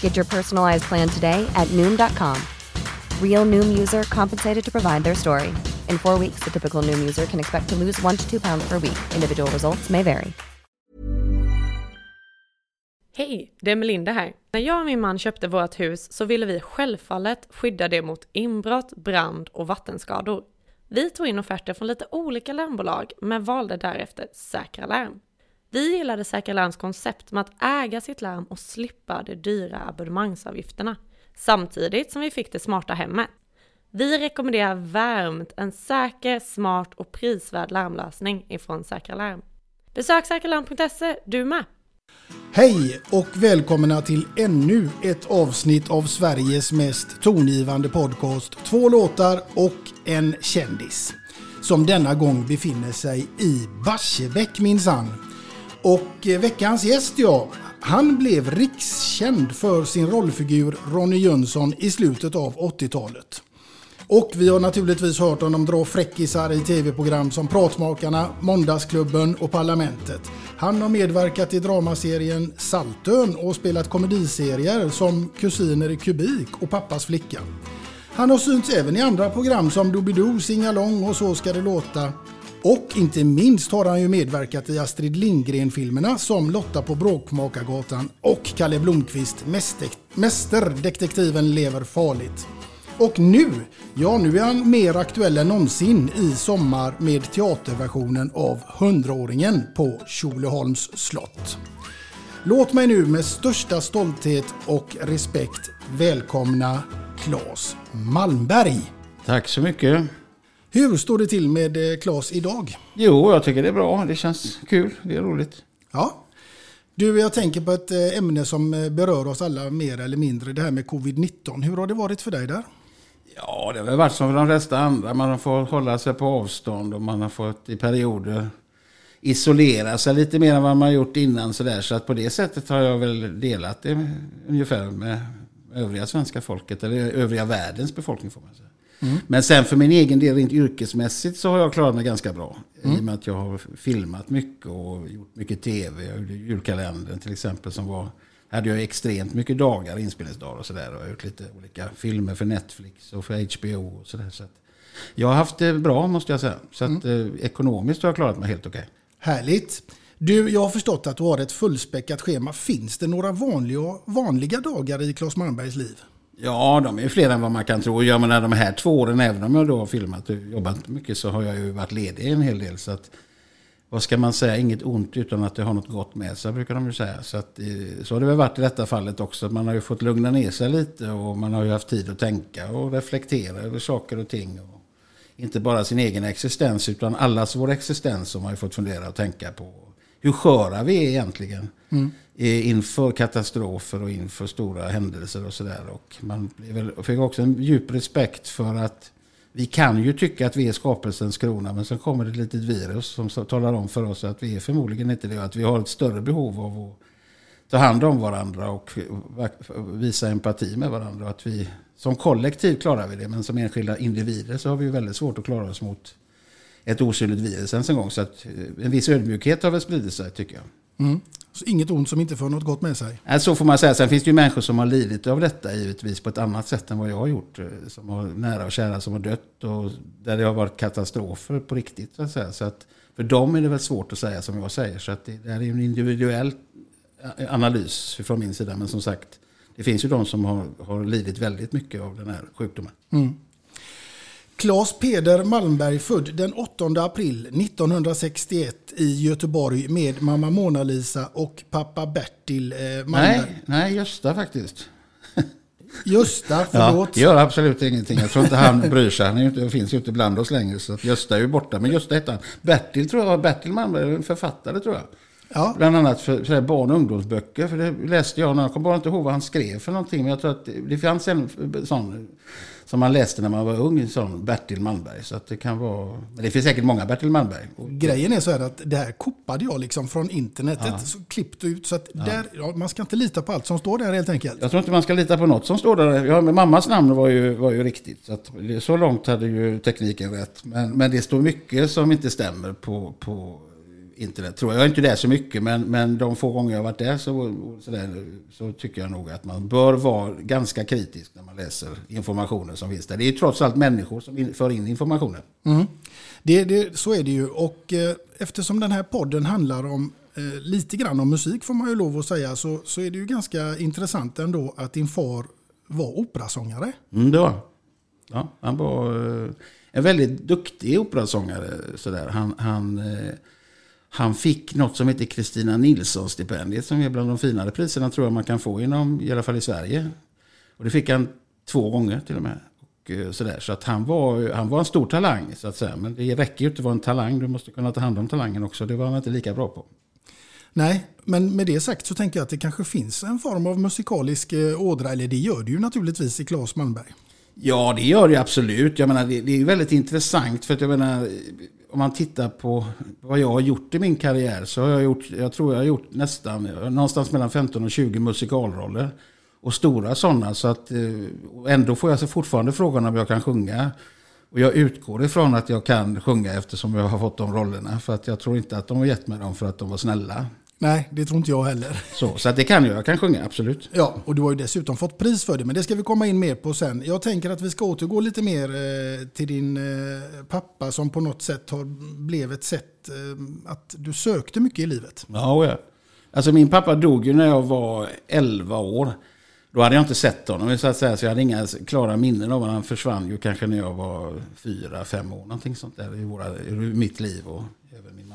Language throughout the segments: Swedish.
Get your personalized plan today at Noom.com. Real Noom user compensated to provide their story. In four weeks, the typical Noom user can expect to lose one to two pounds per week. Individual results may vary. Hej, det är Melinda här. När jag och min man köpte vårt hus så ville vi självfallet skydda det mot inbrott, brand och vattenskador. Vi tog in offerter från lite olika larmbolag men valde därefter Säkra Larm. Vi gillade Säkra Larms koncept med att äga sitt larm och slippa de dyra abonnemangsavgifterna. Samtidigt som vi fick det smarta hemmet. Vi rekommenderar varmt en säker, smart och prisvärd larmlösning ifrån Säkra Larm. Besök säkralarm.se du med! Hej och välkomna till ännu ett avsnitt av Sveriges mest tongivande podcast. Två låtar och en kändis. Som denna gång befinner sig i Barsebäck minsann. Och eh, veckans gäst ja, han blev rikskänd för sin rollfigur Ronny Jönsson i slutet av 80-talet. Och vi har naturligtvis hört honom dra fräckisar i tv-program som Pratmakarna, Måndagsklubben och Parlamentet. Han har medverkat i dramaserien Saltön och spelat komediserier som Kusiner i kubik och Pappas flicka. Han har synts även i andra program som Doobidoo, Singalong och Så ska det låta. Och inte minst har han ju medverkat i Astrid Lindgren-filmerna som Lotta på Bråkmakargatan och Kalle Blomqvist, Mästerdetektiven lever farligt. Och nu, ja nu är han mer aktuell än någonsin i sommar med teaterversionen av Hundraåringen på Tjolöholms slott. Låt mig nu med största stolthet och respekt välkomna Claes Malmberg. Tack så mycket. Hur står det till med eh, Claes idag? Jo, jag tycker det är bra. Det känns kul. Det är roligt. Ja. Du, jag tänker på ett eh, ämne som eh, berör oss alla mer eller mindre. Det här med covid-19. Hur har det varit för dig där? Ja, det har väl varit som för de flesta andra. Man har fått hålla sig på avstånd och man har fått i perioder isolera sig lite mer än vad man gjort innan. Så, där. så att på det sättet har jag väl delat det ungefär med övriga svenska folket. Eller övriga världens befolkning får man säga. Men sen för min egen del rent yrkesmässigt så har jag klarat mig ganska bra. I och med att jag har filmat mycket och gjort mycket tv. Jag gjorde julkalendern till exempel som var hade jag extremt mycket dagar, inspelningsdagar och sådär. Och gjort lite olika filmer för Netflix och för HBO och sådär. Så jag har haft det bra måste jag säga. Så att eh, ekonomiskt har jag klarat mig helt okej. Härligt. Du, jag har förstått att du har ett fullspäckat schema. Finns det några vanliga, vanliga dagar i Claes Malmbergs liv? Ja, de är ju fler än vad man kan tro. Jag menar de här två åren, även om jag då har filmat och jobbat mycket, så har jag ju varit ledig en hel del. Så att, vad ska man säga, inget ont utan att det har något gott med sig, brukar de ju säga. Så, att, eh, så har det väl varit i detta fallet också. Man har ju fått lugna ner sig lite och man har ju haft tid att tänka och reflektera över saker och ting. Och inte bara sin egen existens, utan allas vår existens som man har ju fått fundera och tänka på hur sköra vi är egentligen. Mm. Inför katastrofer och inför stora händelser och sådär. Man fick också en djup respekt för att vi kan ju tycka att vi är skapelsens krona men sen kommer det ett litet virus som talar om för oss att vi är förmodligen inte det. Att vi har ett större behov av att ta hand om varandra och visa empati med varandra. Att vi, som kollektiv klarar vi det men som enskilda individer så har vi väldigt svårt att klara oss mot ett osynligt virus ens en gång. Så att eh, en viss ödmjukhet har väl spridit sig tycker jag. Mm. Så inget ont som inte får något gott med sig? Så får man säga. Sen finns det ju människor som har lidit av detta givetvis på ett annat sätt än vad jag har gjort. Eh, som har nära och kära som har dött och där det har varit katastrofer på riktigt. Så att säga. Så att för dem är det väl svårt att säga som jag säger. Så att det, det är en individuell eh, analys från min sida. Men som sagt, det finns ju de som har, har lidit väldigt mycket av den här sjukdomen. Mm. Claes Peder Malmberg född den 8 april 1961 i Göteborg med mamma Mona Lisa och pappa Bertil eh, Malmberg. Nej, nej, Gösta faktiskt. Gösta, förlåt. Ja, det gör absolut ingenting. Jag tror inte han bryr sig. Han inte, finns ju inte bland oss längre. Så Gösta är ju borta. Men Gösta hette han. Bertil tror jag var Bertil Malmberg, en författare tror jag. Ja. Bland annat för, för barn och ungdomsböcker. För det läste jag. Jag kommer bara inte ihåg vad han skrev för någonting. Men jag tror att det fanns en sån som man läste när man var ung, som Bertil Malmberg. Så att det kan vara... Men det finns säkert många Bertil Malmberg. Grejen är så här att det här koppade jag liksom från internetet. Ja. Så klippt ut. Så att där, ja, man ska inte lita på allt som står där helt enkelt. Jag tror inte man ska lita på något som står där. Ja, men mammas namn var ju, var ju riktigt. Så, att, så långt hade ju tekniken rätt. Men, men det står mycket som inte stämmer på, på internet tror jag. Jag är inte där så mycket men, men de få gånger jag varit där så, så, där, så tycker jag nog att man bör vara ganska kritisk när man läser informationen som finns där. Det är trots allt människor som in, för in informationen. Mm. Det, det, så är det ju och eh, eftersom den här podden handlar om eh, lite grann om musik får man ju lov att säga så, så är det ju ganska intressant ändå att din far var operasångare. Mm, det var ja, Han var eh, en väldigt duktig operasångare. Sådär. Han, han eh, han fick något som heter Kristina Nilsson-stipendiet som är bland de finare priserna tror jag man kan få inom, i alla fall i Sverige. Och det fick han två gånger till och med. Och eh, så där. Så att han var, han var en stor talang så att säga. Men det räcker ju inte att vara en talang, du måste kunna ta hand om talangen också. Det var han inte lika bra på. Nej, men med det sagt så tänker jag att det kanske finns en form av musikalisk eh, ådra, eller det gör det ju naturligtvis i Claes Malmberg. Ja, det gör det absolut. Jag menar, det, det är väldigt intressant för att jag menar, om man tittar på vad jag har gjort i min karriär så har jag gjort, jag tror jag har gjort nästan, någonstans mellan 15 och 20 musikalroller. Och stora sådana. Så att, eh, ändå får jag fortfarande frågan om jag kan sjunga. Och jag utgår ifrån att jag kan sjunga eftersom jag har fått de rollerna. För att jag tror inte att de har gett mig dem för att de var snälla. Nej, det tror inte jag heller. Så, så det kan jag. Jag kan sjunga, absolut. Ja, och du har ju dessutom fått pris för det. Men det ska vi komma in mer på sen. Jag tänker att vi ska återgå lite mer eh, till din eh, pappa som på något sätt har, blev ett sätt eh, att du sökte mycket i livet. Ja, ja. Alltså min pappa dog ju när jag var 11 år. Då hade jag inte sett honom så att säga. Så jag hade inga klara minnen av honom. Han försvann ju kanske när jag var 4-5 år. Någonting sånt där i, våra, i mitt liv och även min.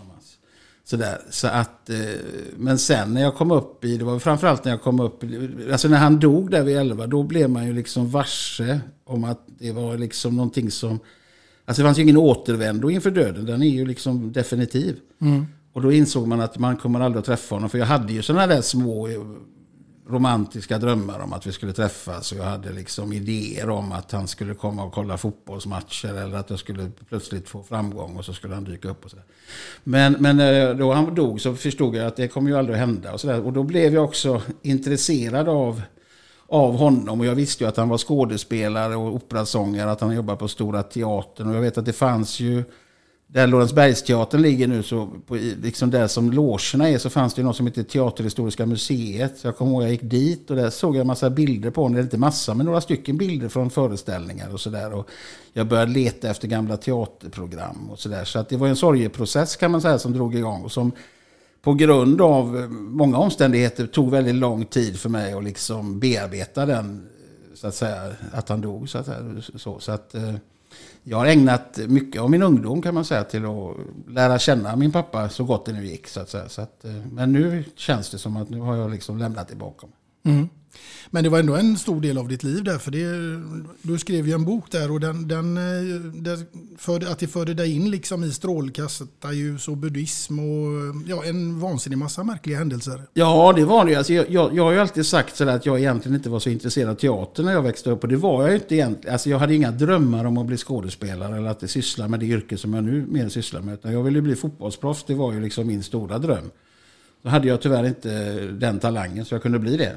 Sådär. Så att, eh, men sen när jag kom upp i, det var framförallt när jag kom upp, alltså när han dog där vid 11, då blev man ju liksom varse om att det var liksom någonting som, alltså det fanns ju ingen återvändo inför döden, den är ju liksom definitiv. Mm. Och då insåg man att man kommer aldrig att träffa honom, för jag hade ju sådana där små romantiska drömmar om att vi skulle träffas. Och jag hade liksom idéer om att han skulle komma och kolla fotbollsmatcher. Eller att jag skulle plötsligt få framgång och så skulle han dyka upp. och så där. Men, men eh, då han dog så förstod jag att det kommer ju aldrig att hända. Och, så där. och då blev jag också intresserad av, av honom. Och jag visste ju att han var skådespelare och operasångare. Att han jobbade på Stora Teatern. Och jag vet att det fanns ju där Lorensbergsteatern ligger nu, så på, liksom där som logerna är, så fanns det något som heter Teaterhistoriska museet. Så jag kommer ihåg jag gick dit och där såg jag en massa bilder på honom. Inte massa, men några stycken bilder från föreställningar och sådär. Jag började leta efter gamla teaterprogram och sådär. Så att det var en sorgeprocess kan man säga som drog igång. Och som på grund av eh, många omständigheter tog väldigt lång tid för mig att liksom bearbeta den, så att säga, att han dog. Så att, så, så att eh, jag har ägnat mycket av min ungdom kan man säga till att lära känna min pappa så gott det nu gick. Så att säga. Så att, eh, men nu känns det som att nu har jag liksom lämnat det bakom. Mm. Men det var ändå en stor del av ditt liv där. För det, du skrev ju en bok där och den, den, eh, den förde, att det förde dig in liksom i strålkastarljus och buddhism och ja, en vansinnig massa märkliga händelser. Ja, det var det. Alltså, jag, jag, jag har ju alltid sagt sådär att jag egentligen inte var så intresserad av teater när jag växte upp. Och det var jag ju inte egentligen. Alltså, jag hade inga drömmar om att bli skådespelare eller att syssla med det yrke som jag nu mer sysslar med. Utan jag ville bli fotbollsproffs. Det var ju liksom min stora dröm. Då hade jag tyvärr inte den talangen så jag kunde bli det.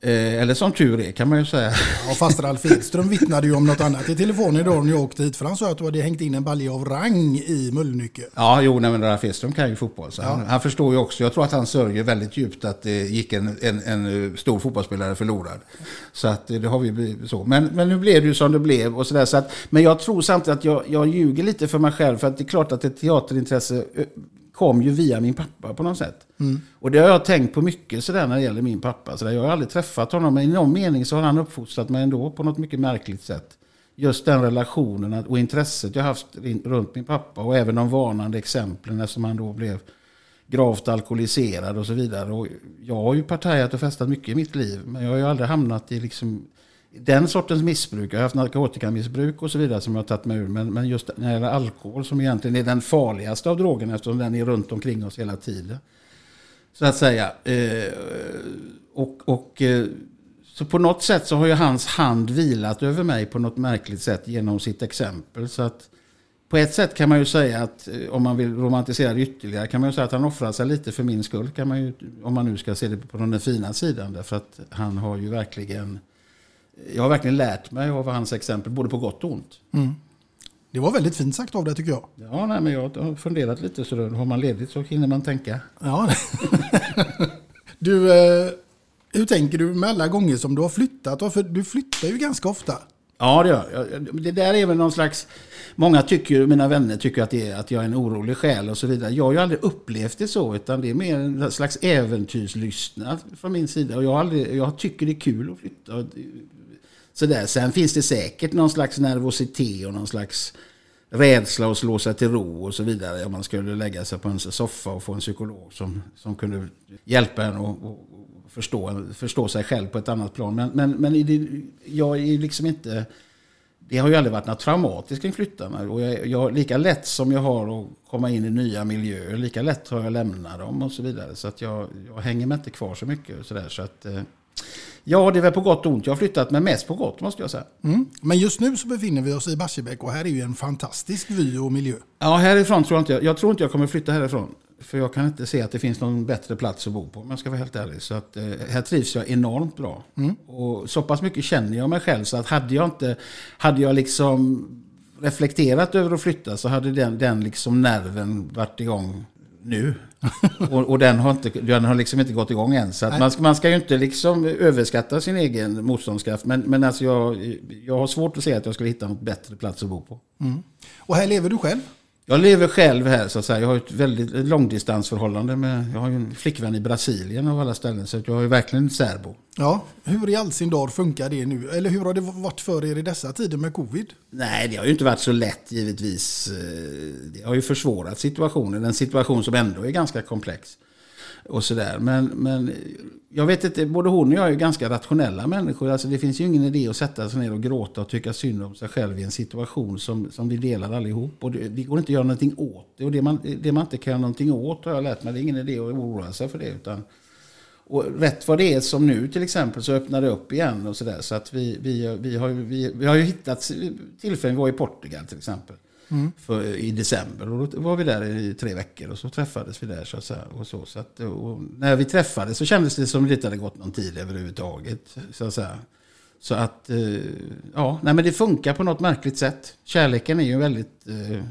Eh, eller som tur är kan man ju säga. Ja, fast Ralf Edström vittnade ju om något annat i telefon idag när jag åkte hit. För han sa att du hade hängt in en balja av rang i Mullnycke. Ja, jo, nej, men Ralf Edström kan ju fotboll. Så ja. han, han, förstår ju också. Jag tror att han sörjer väldigt djupt att det gick en, en, en stor fotbollsspelare förlorad. Så att det har vi så. Men, men nu blev det ju som det blev. Och så där, så att, men jag tror samtidigt att jag, jag ljuger lite för mig själv. För att det är klart att ett teaterintresse kom ju via min pappa på något sätt. Mm. Och det har jag tänkt på mycket sådär när det gäller min pappa. Så jag har aldrig träffat honom, men i någon mening så har han uppfostrat mig ändå på något mycket märkligt sätt. Just den relationen och intresset jag haft runt min pappa och även de varnande exemplen eftersom han då blev gravt alkoholiserad och så vidare. Och jag har ju partajat och festat mycket i mitt liv, men jag har ju aldrig hamnat i liksom den sortens missbruk. Jag har haft narkotikamissbruk och så vidare som jag har tagit mig ur. Men, men just när det gäller alkohol som egentligen är den farligaste av drogerna eftersom den är runt omkring oss hela tiden. Så att säga. Eh, och, och eh, så på något sätt så har ju hans hand vilat över mig på något märkligt sätt genom sitt exempel. Så att på ett sätt kan man ju säga att eh, om man vill romantisera det ytterligare kan man ju säga att han offrar sig lite för min skull. Kan man ju, om man nu ska se det på den fina sidan. Därför att han har ju verkligen jag har verkligen lärt mig av hans exempel, både på gott och ont. Mm. Det var väldigt fint sagt av dig tycker jag. Ja, nej, men jag har funderat lite så då har man ledigt så hinner man tänka. Ja. du, eh, hur tänker du med alla gånger som du har flyttat? För du flyttar ju ganska ofta. Ja, det gör jag. Det där är väl någon slags... Många tycker, mina vänner tycker att, är, att jag är en orolig själ och så vidare. Jag har ju aldrig upplevt det så, utan det är mer en slags äventyrslystnad från min sida. Och jag, aldrig, jag tycker det är kul att flytta. Sådär. Sen finns det säkert någon slags nervositet och någon slags rädsla att slå sig till ro och så vidare. Om man skulle lägga sig på en soffa och få en psykolog som, som kunde hjälpa en att förstå, förstå sig själv på ett annat plan. Men, men, men det, jag är liksom inte... Det har ju aldrig varit något traumatiskt kring flyttarna. Och jag, jag, lika lätt som jag har att komma in i nya miljöer, lika lätt har jag att lämna dem och så vidare. Så att jag, jag hänger mig inte kvar så mycket. Och så där, så att, eh, Ja, det är väl på gott och ont. Jag har flyttat, men mest på gott måste jag säga. Mm. Men just nu så befinner vi oss i Barsebäck och här är ju en fantastisk vy och miljö. Ja, härifrån tror jag inte. Jag tror inte jag kommer flytta härifrån. För jag kan inte se att det finns någon bättre plats att bo på om jag ska vara helt ärlig. Så att, eh, här trivs jag enormt bra. Mm. Och så pass mycket känner jag mig själv så att hade jag inte, hade jag liksom reflekterat över att flytta så hade den, den liksom nerven varit igång nu. och, och, den, har inte, den har liksom inte gått igång än. Så man, ska, man ska ju inte liksom överskatta sin egen motståndskraft. Men, men alltså jag, jag har svårt att se att jag skulle hitta något bättre plats att bo på. Mm. Och här lever du själv? Jag lever själv här så att säga. Jag har ett väldigt långdistansförhållande med, jag har ju en flickvän i Brasilien av alla ställen. Så jag är verkligen särbo. Ja, hur i all sin dag funkar det nu? Eller hur har det varit för er i dessa tider med covid? Nej, det har ju inte varit så lätt givetvis. Det har ju försvårat situationen. En situation som ändå är ganska komplex och sådär. Men, men jag vet inte, både hon och jag är ganska rationella människor. Alltså det finns ju ingen idé att sätta sig ner och gråta och tycka synd om sig själv i en situation som, som vi delar allihop. Och det, det går inte att göra någonting åt det. Och det man, det man inte kan göra någonting åt har jag lärt mig. Det är ingen idé att oroa sig för det. Utan, och rätt vad det är som nu till exempel så öppnar det upp igen och sådär. Så att vi, vi, vi, har, vi, vi har ju hittat tillfällen, vi var i Portugal till exempel. Mm. För, I december. Och då var vi där i tre veckor och så träffades vi där. Så att säga, och så, så att, och när vi träffades så kändes det som att det inte hade gått någon tid överhuvudtaget. Så att, säga. Så att eh, ja, nej, men det funkar på något märkligt sätt. Kärleken är ju väldigt, eh,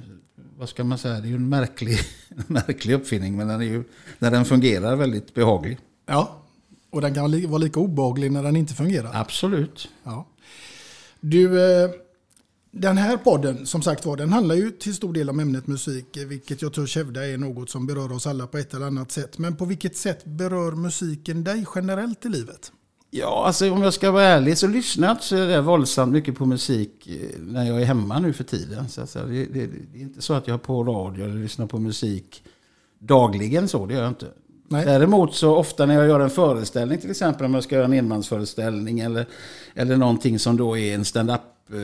vad ska man säga, det är ju en märklig, märklig uppfinning. Men den är ju, när den fungerar, väldigt behaglig. Ja, och den kan vara lika obehaglig när den inte fungerar. Absolut. Ja. Du, eh, den här podden, som sagt var, den handlar ju till stor del om ämnet musik, vilket jag tror hävda är något som berör oss alla på ett eller annat sätt. Men på vilket sätt berör musiken dig generellt i livet? Ja, alltså om jag ska vara ärlig så lyssnar jag inte så våldsamt mycket på musik eh, när jag är hemma nu för tiden. Så alltså, det, det, det, är inte så att jag har på radio eller lyssnar på musik dagligen så, det gör jag inte. Nej. Däremot så ofta när jag gör en föreställning till exempel om jag ska göra en enmansföreställning eller, eller någonting som då är en stand-up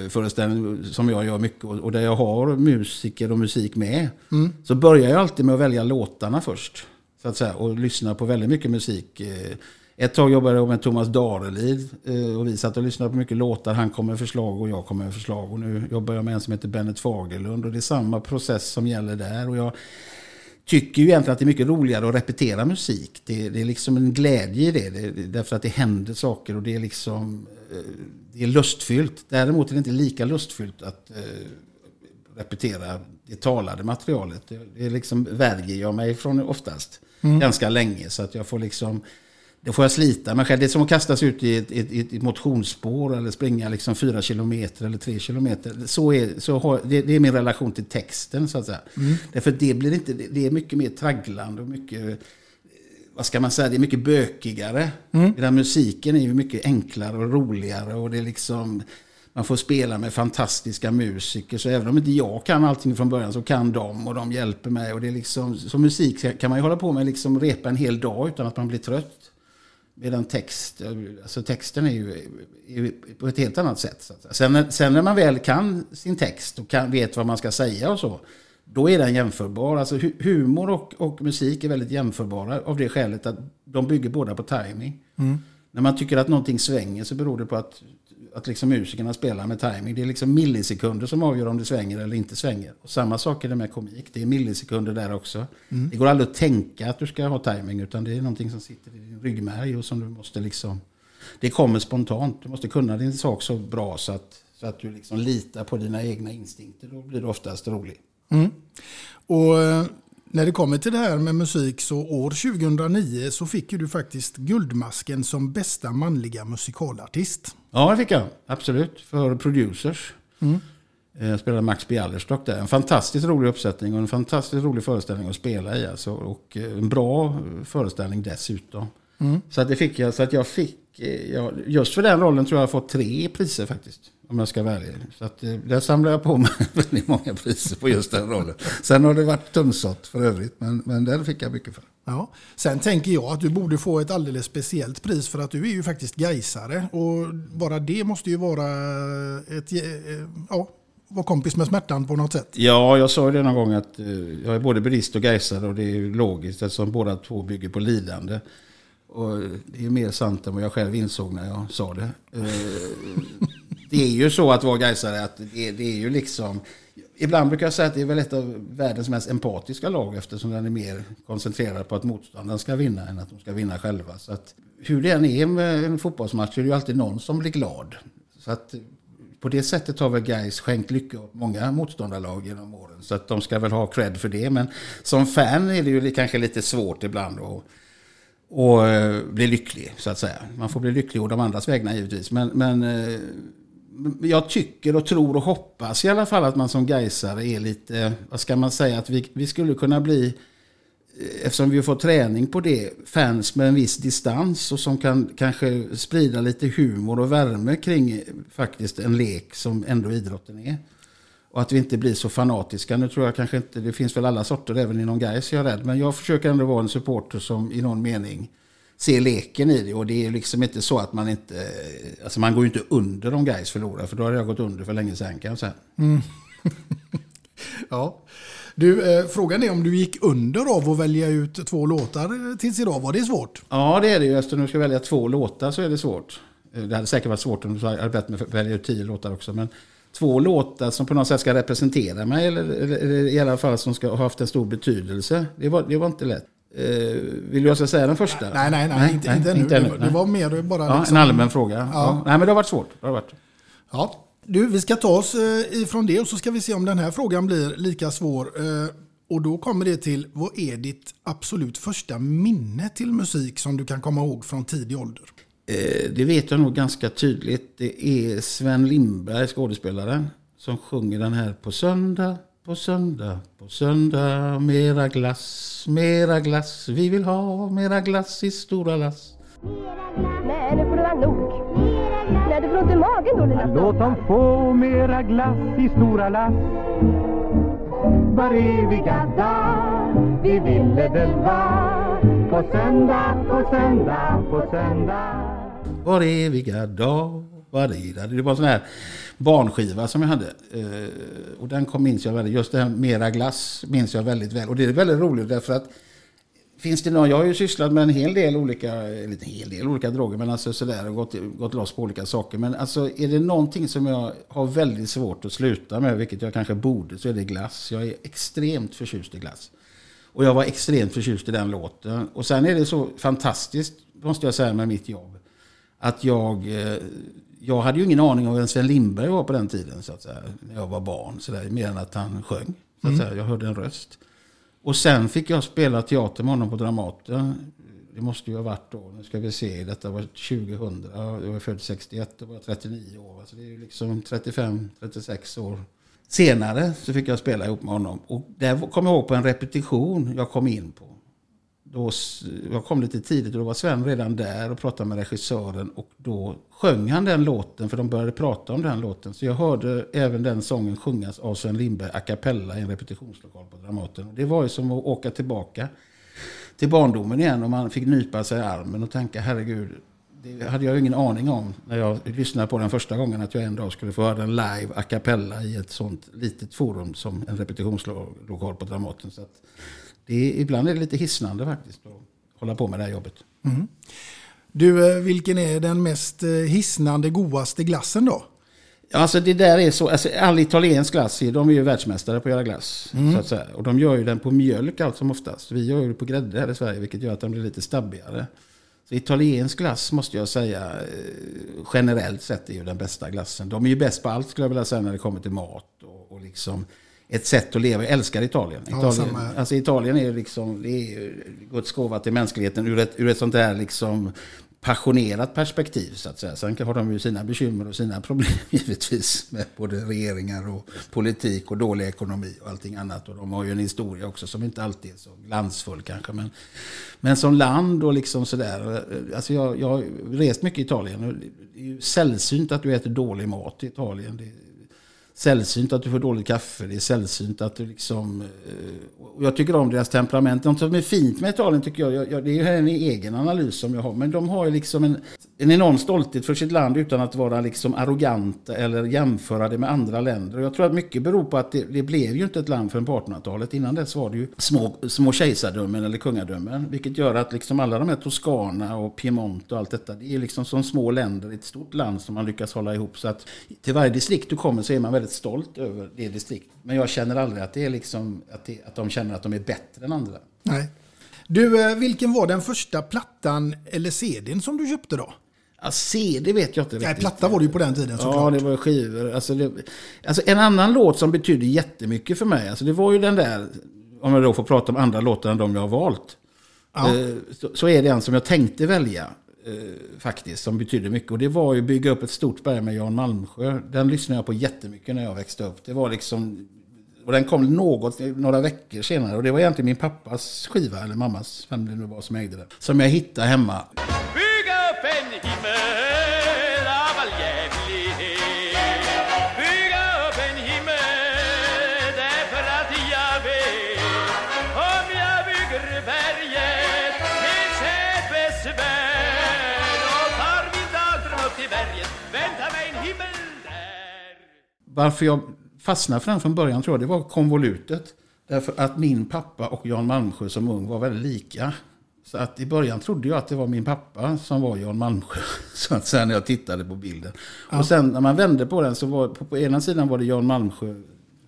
föreställning som jag gör mycket och där jag har musiker och musik med. Mm. Så börjar jag alltid med att välja låtarna först. Så att säga, och lyssna på väldigt mycket musik. Eh, Ett tag jobbade jag med Thomas Darelid eh, och vi satt och lyssnade på mycket låtar. Han kom med förslag och jag kom med förslag. Och nu jobbar jag med en som heter Bennet Fagerlund och det är samma process som gäller där. Och jag tycker ju egentligen att det är mycket roligare att repetera musik. Det, det är liksom en glädje i det, det, därför att det händer saker och det är liksom eh, det är lustfyllt. Däremot är det inte lika lustfyllt att eh, repetera det talade materialet. Det, det liksom värjer jag mig från oftast ganska länge så att jag får liksom då får jag slita mig själv. Det är som att kastas ut i ett, ett, ett, motionsspår eller springa liksom fyra kilometer eller tre kilometer. Så är, så har, det, det är min relation till texten så att säga. Därför att det, blir inte, det, det är mycket mer tragglande och mycket, vad ska man säga, det är mycket bökigare. Den musiken är ju mycket enklare och roligare och det är liksom, man får spela med fantastiska musiker. Så även om inte jag kan allting från början så kan de och de hjälper mig. Och det är liksom, som musik kan man ju hålla på med liksom repa en hel dag utan att man blir trött. Medan text, alltså texten är ju, är ju på ett helt annat sätt. Så. Sen, sen när man väl kan sin text och kan, vet vad man ska säga och så, då är den jämförbar. Alltså hu- humor och, och musik är väldigt jämförbara av det skälet att de bygger båda på timing. När man tycker att någonting svänger så beror det på att, att liksom musikerna spelar med timing. Det är liksom millisekunder som avgör om det svänger eller inte svänger. Och samma sak är det med komik. Det är millisekunder där också. Det går aldrig att tänka att du ska ha timing utan det är någonting som sitter i din ryggmärg och som du måste liksom... Det kommer spontant. Du måste kunna din sak så bra så att, så att du liksom litar på dina egna instinkter. Då blir det oftast roligt. Och eh, när det kommer till det här med musik så år 2009 så fick ju du faktiskt Guldmasken som bästa manliga musikalartist. Ja, det fick jag. Absolut. För producers. Eh, Jag spelade Max Bialerstock där. En fantastiskt rolig uppsättning och en fantastiskt rolig föreställning att spela i. Alltså. Och eh, en bra föreställning dessutom. Så att det fick jag. Så att jag fick, eh, ja, just för den rollen tror jag jag har fått tre priser faktiskt. Om jag ska vara ärlig. Så att eh, där samlar jag på mig väldigt många priser på just den rollen. Sen har det varit tunnsått för övrigt. Men, men den fick jag mycket för. Ja. Sen tänker jag att du borde få ett alldeles speciellt pris för att du är ju faktiskt gaisare och bara det måste ju vara ett, eh, ja, vara kompis med smärtan på något sätt. Ja, jag sa ju det någon gång att eh, jag är både bilist och gaisare och det är ju logiskt eftersom båda två bygger på lidande. Och det är mer sant än vad jag själv insåg när jag sa det. Det är ju så att vara gaisare att det, det är ju liksom... Ibland brukar jag säga att det är väl ett av världens mest empatiska lag eftersom den är mer koncentrerad på att motståndaren ska vinna än att de ska vinna själva. Så att hur det än är med en fotbollsmatch så är det ju alltid någon som blir glad. Så att på det sättet har väl Gais skänkt lycka åt många motståndarlag genom åren. Så att de ska väl ha cred för det. Men som fan är det ju kanske lite svårt ibland att och eh, bli lycklig så att säga. Man får bli lycklig å de andras vägnar givetvis. Men, men eh, jag tycker och tror och hoppas i alla fall att man som Gaisare är lite, vad ska man säga, att vi, vi skulle kunna bli eh, Eftersom vi får träning på det, fans med en viss distans och som kan kanske sprida lite humor och värme kring faktiskt en lek som ändå idrotten är. Och att vi inte blir så fanatiska. Nu tror jag kanske inte, det finns väl alla sorter även inom Gais jag är rädd. Men jag försöker ändå vara en supporter som i någon mening ser leken i det. Och det är liksom inte så att man inte, alltså man går ju inte under om Gais förlorar. För då hade jag gått under för länge sedan kan jag säga. Ja. Du, eh, frågan är om du gick under av att välja ut två låtar tills idag. Var det svårt? Ja det är det ju. Eftersom du ska välja två låtar så är det svårt. Eh, Det hade säkert varit svårt om du hade bett mig välja ut tio låtar också. Men två låtar som på något sätt ska representera mig. Eller, eller, eller i alla fall som ska ha haft en stor betydelse. Det var, det var inte lätt. Eh, vill du jag ska säga den första? Nej, nej, nej, inte, inte ännu. det, var, det var mer bara Ja, liksom, en allmän fråga. Ja. Nej, men det har varit svårt. Det har varit. Ja. Du, vi ska ta oss eh, ifrån det och så ska vi se om den här frågan blir lika svår. Eh, och då kommer det till, vad är ditt absolut första minne till musik som du kan komma ihåg från tidig ålder? Det vet jag nog ganska tydligt. Det är Sven Lindberg, skådespelaren, som sjunger den här på söndag, på söndag, på söndag. Mera glass, mera glass. Vi vill ha mera glass i stora lass. Nej, nu får det vara nog. Nej, du får ont i magen då, lilla Låt dem få mera glass i stora lass Var eviga dag, vi ville det var På söndag, på söndag, på söndag Var eviga dag var det Det var sån här barnskiva som jag hade. Eh, och den kom minns jag väldigt. Just det här Mera glass minns jag väldigt väl. Och det är väldigt roligt därför att Finns det någon, jag har ju sysslat med en hel del olika, eller en hel del olika droger, men alltså sådär och gått, gått loss på olika saker. Men alltså är det någonting som jag har väldigt svårt att sluta med, vilket jag kanske borde, så är det glass. Jag är extremt förtjust i glass. Och jag var extremt förtjust i den låten. Och sen är det så fantastiskt, måste jag säga, med mitt jobb. Att jag, eh, jag hade ju ingen aning om vem Sven Lindberg var på den tiden, så att säga, när jag var barn. Så där, mer än att han sjöng. Så att Mm. säga. Jag hörde en röst. Och sen fick jag spela teater med honom på Dramaten. Det måste ju ha varit då, nu ska vi se, detta var 2000. Jag var född 61, då var jag 39 år. Alltså det är ju liksom 35-36 år senare så fick jag spela ihop med honom. Och där kom jag ihåg på en repetition jag kom in på. Då, jag kom lite tidigt och då var Sven redan där och pratade med regissören. Och då sjöng han den låten, för de började prata om den låten. Så jag hörde även den sången sjungas av Sven Lindberg a cappella i en repetitionslokal på Dramaten. Och det var ju som att åka tillbaka till barndomen igen och man fick nypa sig i armen och tänka herregud, det hade jag ju ingen aning om när jag lyssnade på den första gången att jag en dag skulle få höra den live a cappella i ett sånt litet forum som en repetitionslokal på Dramaten. Så att det är, ibland är det lite hisnande faktiskt att hålla på med det här jobbet. Mm. Du, eh, vilken är den mest eh, hisnande, godaste glassen då? Alltså det där är så, alltså all italiensk glass, de är ju världsmästare på att göra glass. Mm. Så att säga. Och de gör ju den på mjölk allt som oftast. Vi gör ju det på grädde här i Sverige, vilket gör att den blir lite stabbigare. Så italiensk glass måste jag säga, eh, generellt sett är ju den bästa glassen. De är ju bäst på allt skulle jag vilja säga när det kommer till mat och, och liksom ett sätt att leva. Jag älskar Italien. Ja, Italien, här. alltså Italien är liksom, det är Guds gåva till mänskligheten ur ett, ur ett sånt där liksom passionerat perspektiv så att säga. Sen har de ju sina bekymmer och sina problem givetvis med både regeringar och politik och dålig ekonomi och allting annat. Och de har ju en historia också som inte alltid är så glansfull kanske. Men, men som land och liksom sådär. Alltså jag, jag har rest mycket i Italien. och Det är ju sällsynt att du äter dålig mat i Italien. Det sällsynt att du får dåligt kaffe. Det är sällsynt att du liksom... Eh, och jag tycker om deras temperament. Något som är fint med Italien tycker jag, jag, jag det är ju en egen analys som jag har. Men de har ju liksom en, en enorm stolthet för sitt land utan att vara liksom arroganta eller jämföra det med andra länder. Och jag tror att mycket beror på att det, det blev ju inte ett land förrän på 1800-talet. Innan dess var det ju små, små kejsardömen eller kungadömen. Vilket gör att liksom alla de här Toscana och Piemonte och allt detta. Det är liksom som små länder i ett stort land som man lyckas hålla ihop. Så att till varje distrikt du kommer så är man väldigt stolt över det distriktet. Men jag känner aldrig att det är liksom att, det, att de känner att de är bättre än andra. Nej. Du, eh, vilken var den första plattan eller CDn som du köpte då? Ja, CD vet jag inte Nej, riktigt. platta var det ju på den tiden Ja, såklart. det var skivor. Alltså, det, alltså en annan låt som betydde jättemycket för mig, alltså det var ju den där, om jag då får prata om andra låtar än de jag har valt. Ja. Eh, Så, så är det en som jag tänkte välja, eh, faktiskt, som betydde mycket. Och det var ju Bygga upp ett stort berg med Jan Malmsjö. Den lyssnade jag på jättemycket när jag växte upp. Det var liksom... Och den kom något, några veckor senare. Och det var egentligen min pappas skiva, eller mammas, vem det nu var som ägde den. Som jag hittade hemma. Varför jag fastnade för den från början tror jag det var konvolutet. Därför att min pappa och Jan Malmsjö som ung var väldigt lika. Så att i början trodde jag att det var min pappa som var Jan Malmsjö. Så att sen när jag tittade på bilden. Ja. Och sen när man vände på den så var på, på ena sidan var det Jan Malmsjö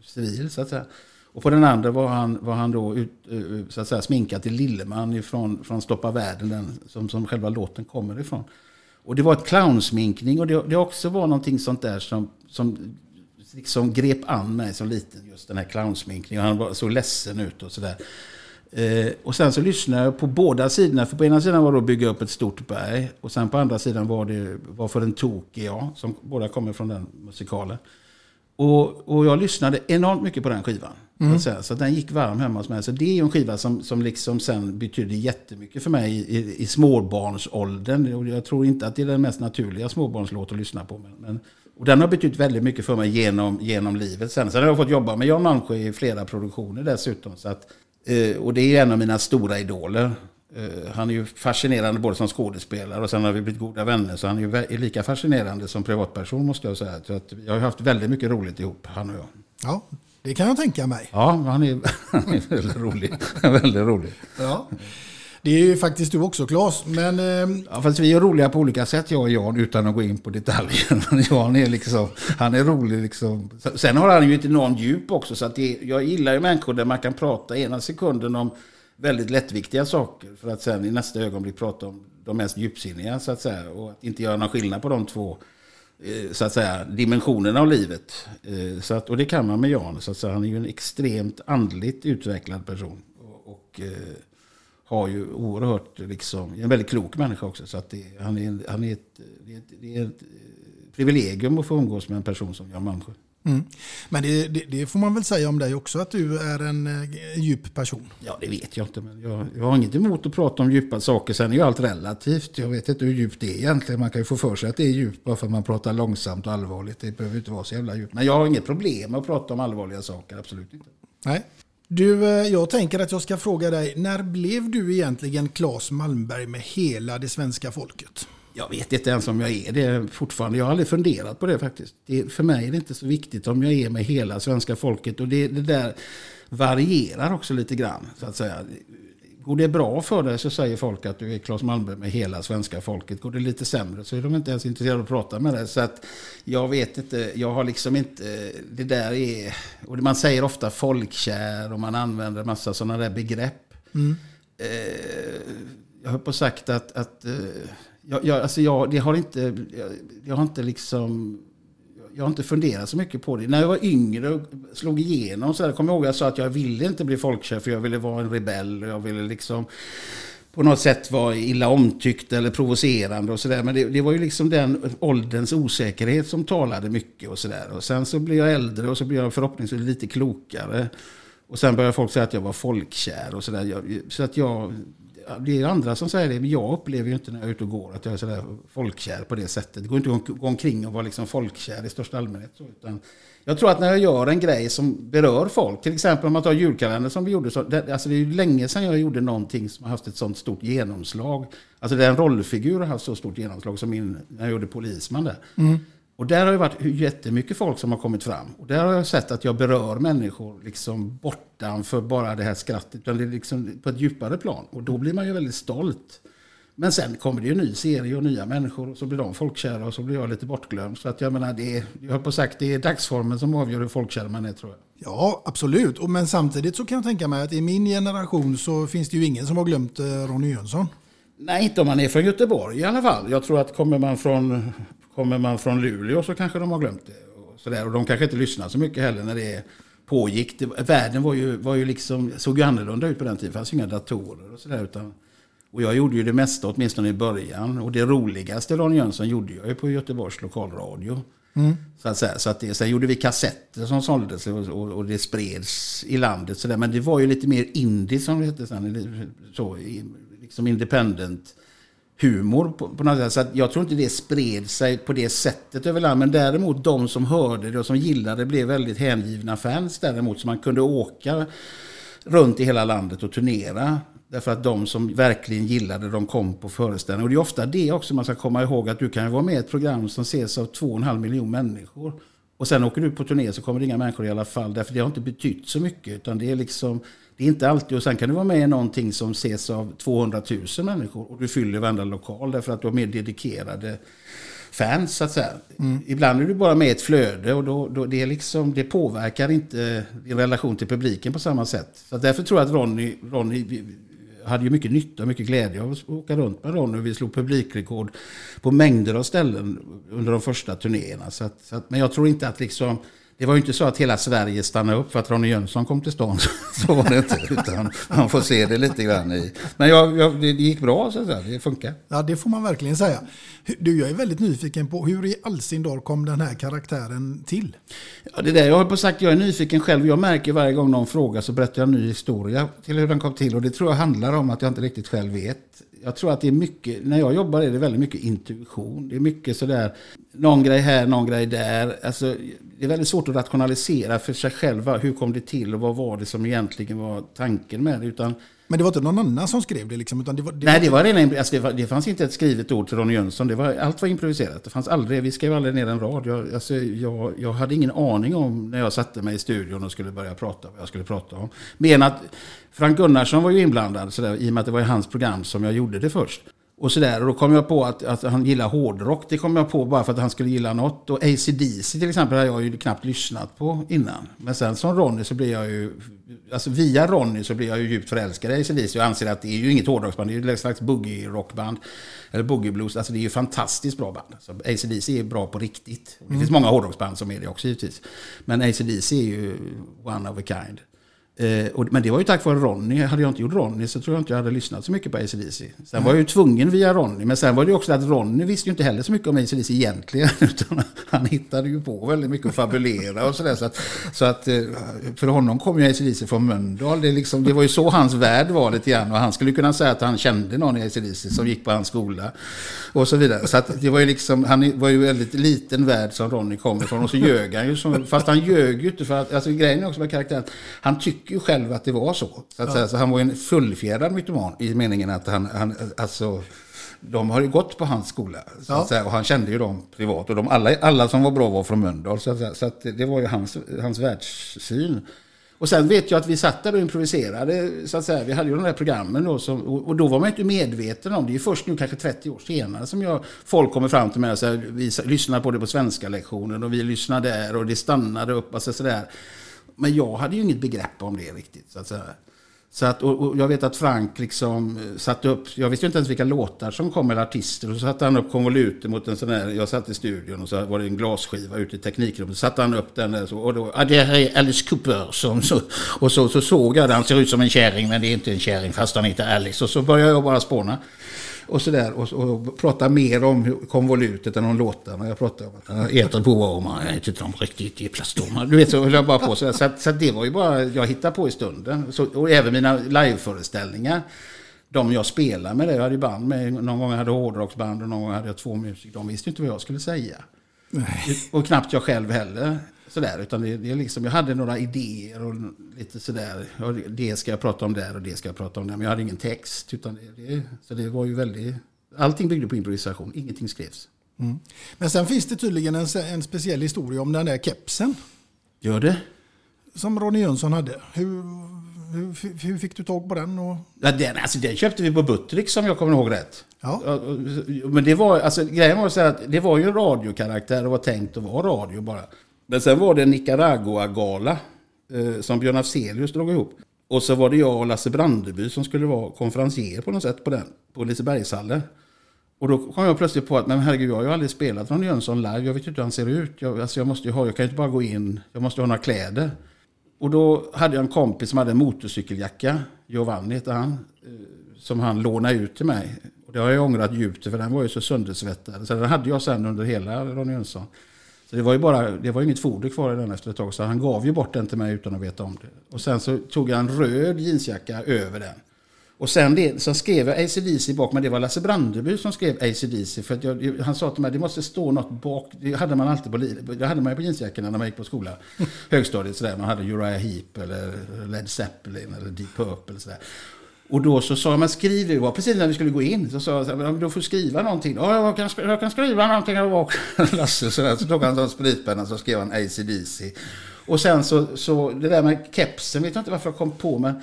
civil så att säga. Och på den andra var han, var han då ut, eh, så att säga, sminkad till Lilleman ifrån, från Stoppa världen, den, som, som själva låten kommer ifrån. Och det var ett clownsminkning och det, det också var någonting sånt där som, som liksom grep an mig som liten, just den här clownsminkningen. Han var så ledsen ut och sådär. Eh, och sen så lyssnade jag på båda sidorna. För på ena sidan var det att bygga upp ett stort berg. Och sen på andra sidan var det Varför en tok är jag. Som båda kommer från den musikalen. Och, och jag lyssnade enormt mycket på den skivan. Mm. Så, så den gick varm hemma hos mig. Så det är en skiva som, som liksom sen betydde jättemycket för mig i, i, i småbarnsåldern. Och jag tror inte att det är den mest naturliga småbarnslåt att lyssna på. Men, men, och den har betytt väldigt mycket för mig genom, genom livet. Sen, sen har jag fått jobba med Jan Malmsjö i flera produktioner dessutom. Så att, eh, och det är en av mina stora idoler. Eh, Han är ju fascinerande både som skådespelare och sen har vi blivit goda vänner. Så han är ju lika fascinerande som privatperson måste jag säga. Så att vi har haft väldigt mycket roligt ihop, han och jag. Ja, det kan jag tänka mig. Ja, han är, han är väldigt rolig. väldigt rolig. Ja. Det är ju faktiskt du också Claes, men eh, Ja, fast vi är roliga på olika sätt jag och Jan utan att gå in på detaljer. Jan är liksom, han är rolig liksom. Sen har han ju ett enormt djup också. Så att det, jag gillar ju människor där man kan prata ena sekunden om väldigt lättviktiga saker. För att sen i nästa ögonblick prata om de mest djupsinniga så att säga. Och att inte göra någon skillnad på de två eh, så att säga, dimensionerna av livet. Eh, så att, och det kan man med Jan. Så att säga. Han är ju en extremt andligt utvecklad person. Och, och eh, har ju oerhört, liksom, är en väldigt klok människa också. Så att det, han är, han är ett, det, det är ett eh, privilegium att få umgås med en person som Jan Malmsjö. mm. men det, det, det får man väl säga om dig också, att du är en eh, djup person. Ja, det vet jag inte. Men jag, jag har inget emot att prata om djupa saker. Sen är ju allt relativt. Jag vet inte hur djupt det är egentligen. Man kan ju få för sig att det är djupt bara för att man pratar långsamt och allvarligt. Det behöver inte vara så jävla djupt. Men jag har inget problem med att prata om allvarliga saker. Absolut inte. Nej. Du, eh, jag tänker att jag ska fråga dig, när blev du egentligen Claes Malmberg med hela det svenska folket? Jag vet inte ens om jag är det fortfarande. Jag har aldrig funderat på det faktiskt. Det, för mig är det inte så viktigt om jag är med hela svenska folket. Och det, det där varierar också lite grann. Så att säga. Går det bra för dig så säger folk att du är Claes Malmberg med hela svenska folket. Går det lite sämre så är de inte ens intresserade av att prata med dig. Så att jag vet inte, jag har liksom inte, det där är, och man säger ofta folkkär och man använder en massa sådana där begrepp. Mm. Eh, jag har på sagt att, att eh, jag, jag, alltså jag, det har inte, jag, jag har inte liksom, jag har inte funderat så mycket på det. När jag var yngre och slog igenom så där, kommer jag ihåg att jag sa att jag ville inte bli folkkär för jag ville vara en rebell och jag ville liksom på något sätt vara illa omtyckt eller provocerande och sådär. Men det, det var ju liksom den ålderns osäkerhet som talade mycket och sådär. Och sen så blev jag äldre och så blev jag förhoppningsvis lite klokare. Och sen började folk säga att jag var folkkär och sådär. Så att jag, det är andra som säger det, men jag upplever ju inte när jag är ute och går att jag är sådär folkkär på det sättet. Det går inte att gå omkring och vara liksom folkkär i största allmänhet. Så, utan jag tror att när jag gör en grej som berör folk, till exempel om man tar julkalendern som vi gjorde, så, det, alltså det är ju länge sedan jag gjorde någonting som har haft ett sånt stort genomslag. Alltså den rollfigur har haft så stort genomslag som min, när jag gjorde Polisman där. Mm. Och där har det varit jättemycket folk som har kommit fram. Och där har jag sett att jag berör människor liksom bortanför bara det här skrattet. Utan det är liksom på ett djupare plan. Och då blir man ju väldigt stolt. Men sen kommer det ju en ny serie och nya människor. Och så blir de folkkära och så blir jag lite bortglömd. Så att jag menar, det är, jag har på sagt, det är dagsformen som avgör hur folkkär man är tror jag. Ja, absolut. Och, men samtidigt så kan jag tänka mig att i min generation så finns det ju ingen som har glömt eh, Ronny Jönsson. Nej, inte om man är från Göteborg i alla fall. Jag tror att kommer man från, kommer man från Luleå så kanske de har glömt det. Och, sådär. och de kanske inte lyssnar så mycket heller när det pågick. Det, världen var ju, var ju liksom, såg ju annorlunda ut på den tiden. Det fanns ju inga datorer och sådär. Och jag gjorde ju det mesta, åtminstone i början. Och det roligaste Ronny Jönsson gjorde jag ju på Göteborgs lokalradio. Mm. Så att säga. Så att det, sen gjorde vi kassetter som såldes och, och, och det spreds i landet. Så där. Men det var ju lite mer indie som det hette sen. Så, liksom independent humor på, på något sätt. Så att jag tror inte det spred sig på det sättet över landet. Men däremot de som hörde det och som gillade det blev väldigt hängivna fans däremot. Så man kunde åka runt i hela landet och turnera. Därför att de som verkligen gillade de kom på föreställningar. Och det är ofta det också man ska komma ihåg. Att du kan ju vara med i ett program som ses av två och en halv miljon människor. Och sen åker du på turné så kommer det inga människor i alla fall. Därför det har inte betytt så mycket. Utan det är liksom, det är inte alltid. Och sen kan du vara med i någonting som ses av 200 000 människor. Och du fyller varenda lokal därför att du har mer dedikerade fans så att säga. Ibland är du bara med i ett flöde och då, då det, liksom, det påverkar inte din relation till publiken på samma sätt. Så därför tror jag att Ronny, Ronny hade ju mycket nytta och mycket glädje av att åka runt med Ronny. Vi slog publikrekord på mängder av ställen under de första turnéerna. Så att, så att, men jag tror inte att liksom det var ju inte så att hela Sverige stannade upp för att Ronny Jönsson kom till stan. Så var det inte. Utan man får se det lite grann i. Men jag, jag, det gick bra så att säga. Det funkar. Ja, det får man verkligen säga. Du, jag är väldigt nyfiken på hur i all sin dar kom den här karaktären till? Ja, det där, jag har på sagt, jag är nyfiken själv. Jag märker varje gång någon frågar så berättar jag en ny historia till hur den kom till. Och det tror jag handlar om att jag inte riktigt själv vet. Jag tror att det är mycket, när jag jobbar är det väldigt mycket intuition. Det är mycket sådär, någon grej här, någon grej där. Alltså, det är väldigt svårt att rationalisera för sig själva. Hur kom det till och vad var det som egentligen var tanken med det? Utan men det var inte någon annan som skrev det liksom? Utan det var, det Nej, det, var rena, alltså det, var, det fanns inte ett skrivet ord till Ronny Jönsson. Det var, allt var improviserat. Det fanns aldrig, vi skrev aldrig ner en rad. Jag, alltså, jag, jag hade ingen aning om när jag satte mig i studion och skulle börja prata vad jag skulle prata om. Men att Frank Gunnarsson var ju inblandad sådär, i och med att det var i hans program som jag gjorde det först. Och sådär, och då kom jag på att, att han gillar hårdrock. Det kom jag på bara för att han skulle gilla något. Och ACDC till exempel har jag ju knappt lyssnat på innan. Men sen som Ronny så blir jag ju, alltså via Ronny så blir jag ju djupt förälskad i ACDC. Och anser att det är ju inget hårdrocksband, det är ju ett slags boogie-rockband. Eller boogie-blues, alltså det är ju fantastiskt bra band. Så ACDC är bra på riktigt. Det Mm. finns många hårdrocksband som är det också givetvis. Men ACDC är ju one of a kind. Eh, och, men det var ju tack vare Ronny. Hade jag inte gjort Ronny så tror jag inte jag hade lyssnat så mycket på ACDC. Sen var jag ju tvungen via Ronny. Men sen var det ju också att Ronny visste ju inte heller så mycket om ACDC egentligen. Utan han hittade ju på väldigt mycket att fabulera och sådär. Så att, så att eh, för honom kom ju ACDC från Mölndal. Det, liksom, det var ju så hans värld var lite grann. Och han skulle kunna säga att han kände någon i ACDC som gick på hans skola. Och så vidare. Så att det var ju liksom, han var ju väldigt liten värld som Ronny kom ifrån. Och så ljög han ju. Som, fast han ljög ju inte för att, alltså grejen är också med karaktären. Han tycker ju själv att det var så. Så, att Ja. säga, så han var ju en fullfjädrad mytoman i meningen att han, han alltså, de har ju gått på hans skola. Så Ja. att säga, och han kände ju dem privat. Och de, alla, alla som var bra var från Mölndal. Så, att, så att det var ju hans, hans världssyn. Och sen vet jag att vi satt där och improviserade. Så att säga. Vi hade ju de där programmen då. Som, och, då var man inte medveten om det. Det är först nu kanske 30 år senare som jag, folk kommer fram till mig och säger vi lyssnar på det på svenska lektionen och vi lyssnar där och det stannade upp. Alltså sådär. Men jag hade ju inget begrepp om det riktigt. Så att säga. Så att, och, och jag vet att Frank liksom eh, satte upp, jag visste inte ens vilka låtar som kom eller artister. Och så satte han upp konvoluter mot en sån här, jag satt i studion och så var det en glasskiva ute i teknikrummet. Så satte han upp den där så, och då, ja det här är Alice Cooper. Som, så, och så, så såg jag det, han ser ut som en kärring men det är inte en kärring fast han heter Alice. Och så började jag bara spåna. Och sådär och, och prata mer om konvolutet än om låtarna. Jag pratade om att jag äter på och man äter dem riktigt i plastdomar. Du vet så höll jag bara på så, så, att, så att det var ju bara jag hittade på i stunden. Så, och även mina liveföreställningar. De jag spelar med det, jag hade band med, någon gång hade jag hårdrocksband och någon gång hade jag två musiker. De visste inte vad jag skulle säga. Och knappt jag själv heller. Sådär, utan det, det är liksom, jag hade några idéer och lite sådär. Ja, det- ska jag prata om där och det ska jag prata om där. Men jag hade ingen text. Utan det, det, så det var ju väldigt... Allting byggde på improvisation. Ingenting skrevs. Mm. Men sen finns det tydligen en, en speciell historia om den där kepsen. Gör det? Som Ronny Jönsson hade. Hur, hur, hur fick du tag på den? Och... Ja, den, alltså, den köpte vi på Buttrick som jag kommer ihåg rätt. Ja. Men det var, alltså, grejen var så att det var ju en radiokaraktär och var tänkt att vara radio bara. Men sen var det en Nicaragua-gala eh, som Björn Afzelius drog ihop. Och så var det jag och Lasse Brandeby som skulle vara konferencier på något sätt på den, på Lisebergshallen. Och då kom jag plötsligt på att, men herregud, jag har ju aldrig spelat Ronny Jönsson live. Jag vet ju inte hur han ser ut. Jag, alltså jag, måste ju ha, jag kan ju inte bara gå in, jag måste ha några kläder. Och då hade jag en kompis som hade en motorcykeljacka, Giovanni hette han, eh, som han lånade ut till mig. Och det har jag ångrat djupt för den var ju så söndersvettad. Så den hade jag sen under hela Ronny Jönsson. Så det var ju bara, det var inget foder kvar i den efter ett tag. Så han gav ju bort den till mig utan att veta om det. Och sen så tog jag en röd jeansjacka över den. Och sen det, så skrev jag ACDC bak, men det var Lasse Brandeby som skrev ACDC. För jag, han sa till mig, det måste stå något bak. Det hade man alltid på, det hade man på jeansjackorna när man gick på skolan. Högstadiet sådär, man hade Uriah Heep eller Led Zeppelin eller Deep Purple sådär. Och då så sa jag, men skriv det var precis när vi skulle gå in. Så sa jag, men då får du skriva någonting. Ja, jag kan, jag kan skriva någonting. Lasse, så, där. så tog han en spritpenna så skrev han ACDC. Och sen så, så det där med kepsen, vet jag inte varför jag kom på, men,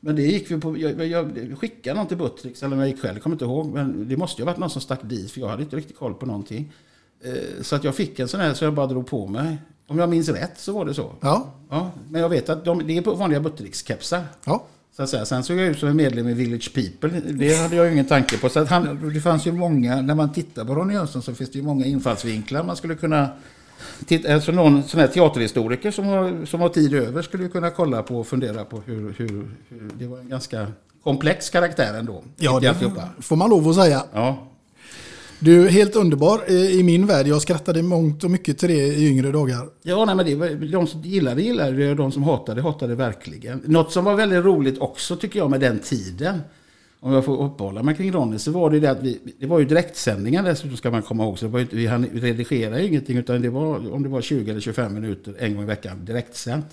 men det gick vi på, jag, jag skickade någon till Buttricks, eller jag gick själv, jag kommer inte ihåg. Men det måste ju ha varit någon som stack dit, för jag hade inte riktigt koll på någonting. Eh, Så att jag fick en sån här så jag bara drog på mig. Om jag minns rätt så var det så. Ja. ja men jag vet att de, det är på vanliga Buttricks-kepsar. Ja. Så att säga. Sen såg jag ut som en medlem i Village People. Det hade jag ju ingen tanke på. Så att han, det fanns ju många, när man tittar på Ronny Jönsson så finns det ju många infallsvinklar man skulle kunna titta, alltså någon sån här teaterhistoriker som har, som har tid över skulle ju kunna kolla på och fundera på hur, hur, hur det var en ganska komplex karaktär ändå. Ja, det får man lov att säga. Ja. Du, helt underbar i min värld. Jag skrattade mångt och mycket till det i yngre dagar. Ja, nej, men det var, de som gillade gillade det och de som hatade hatade verkligen. Något som var väldigt roligt också tycker jag med den tiden. Om jag får uppehålla mig kring Ronny så var det ju det att vi, det var ju direktsändningar dessutom ska man komma ihåg. Så det var ju inte, vi vi redigerade ju ingenting utan det var om det var 20 eller 25 minuter en gång i veckan direktsänt.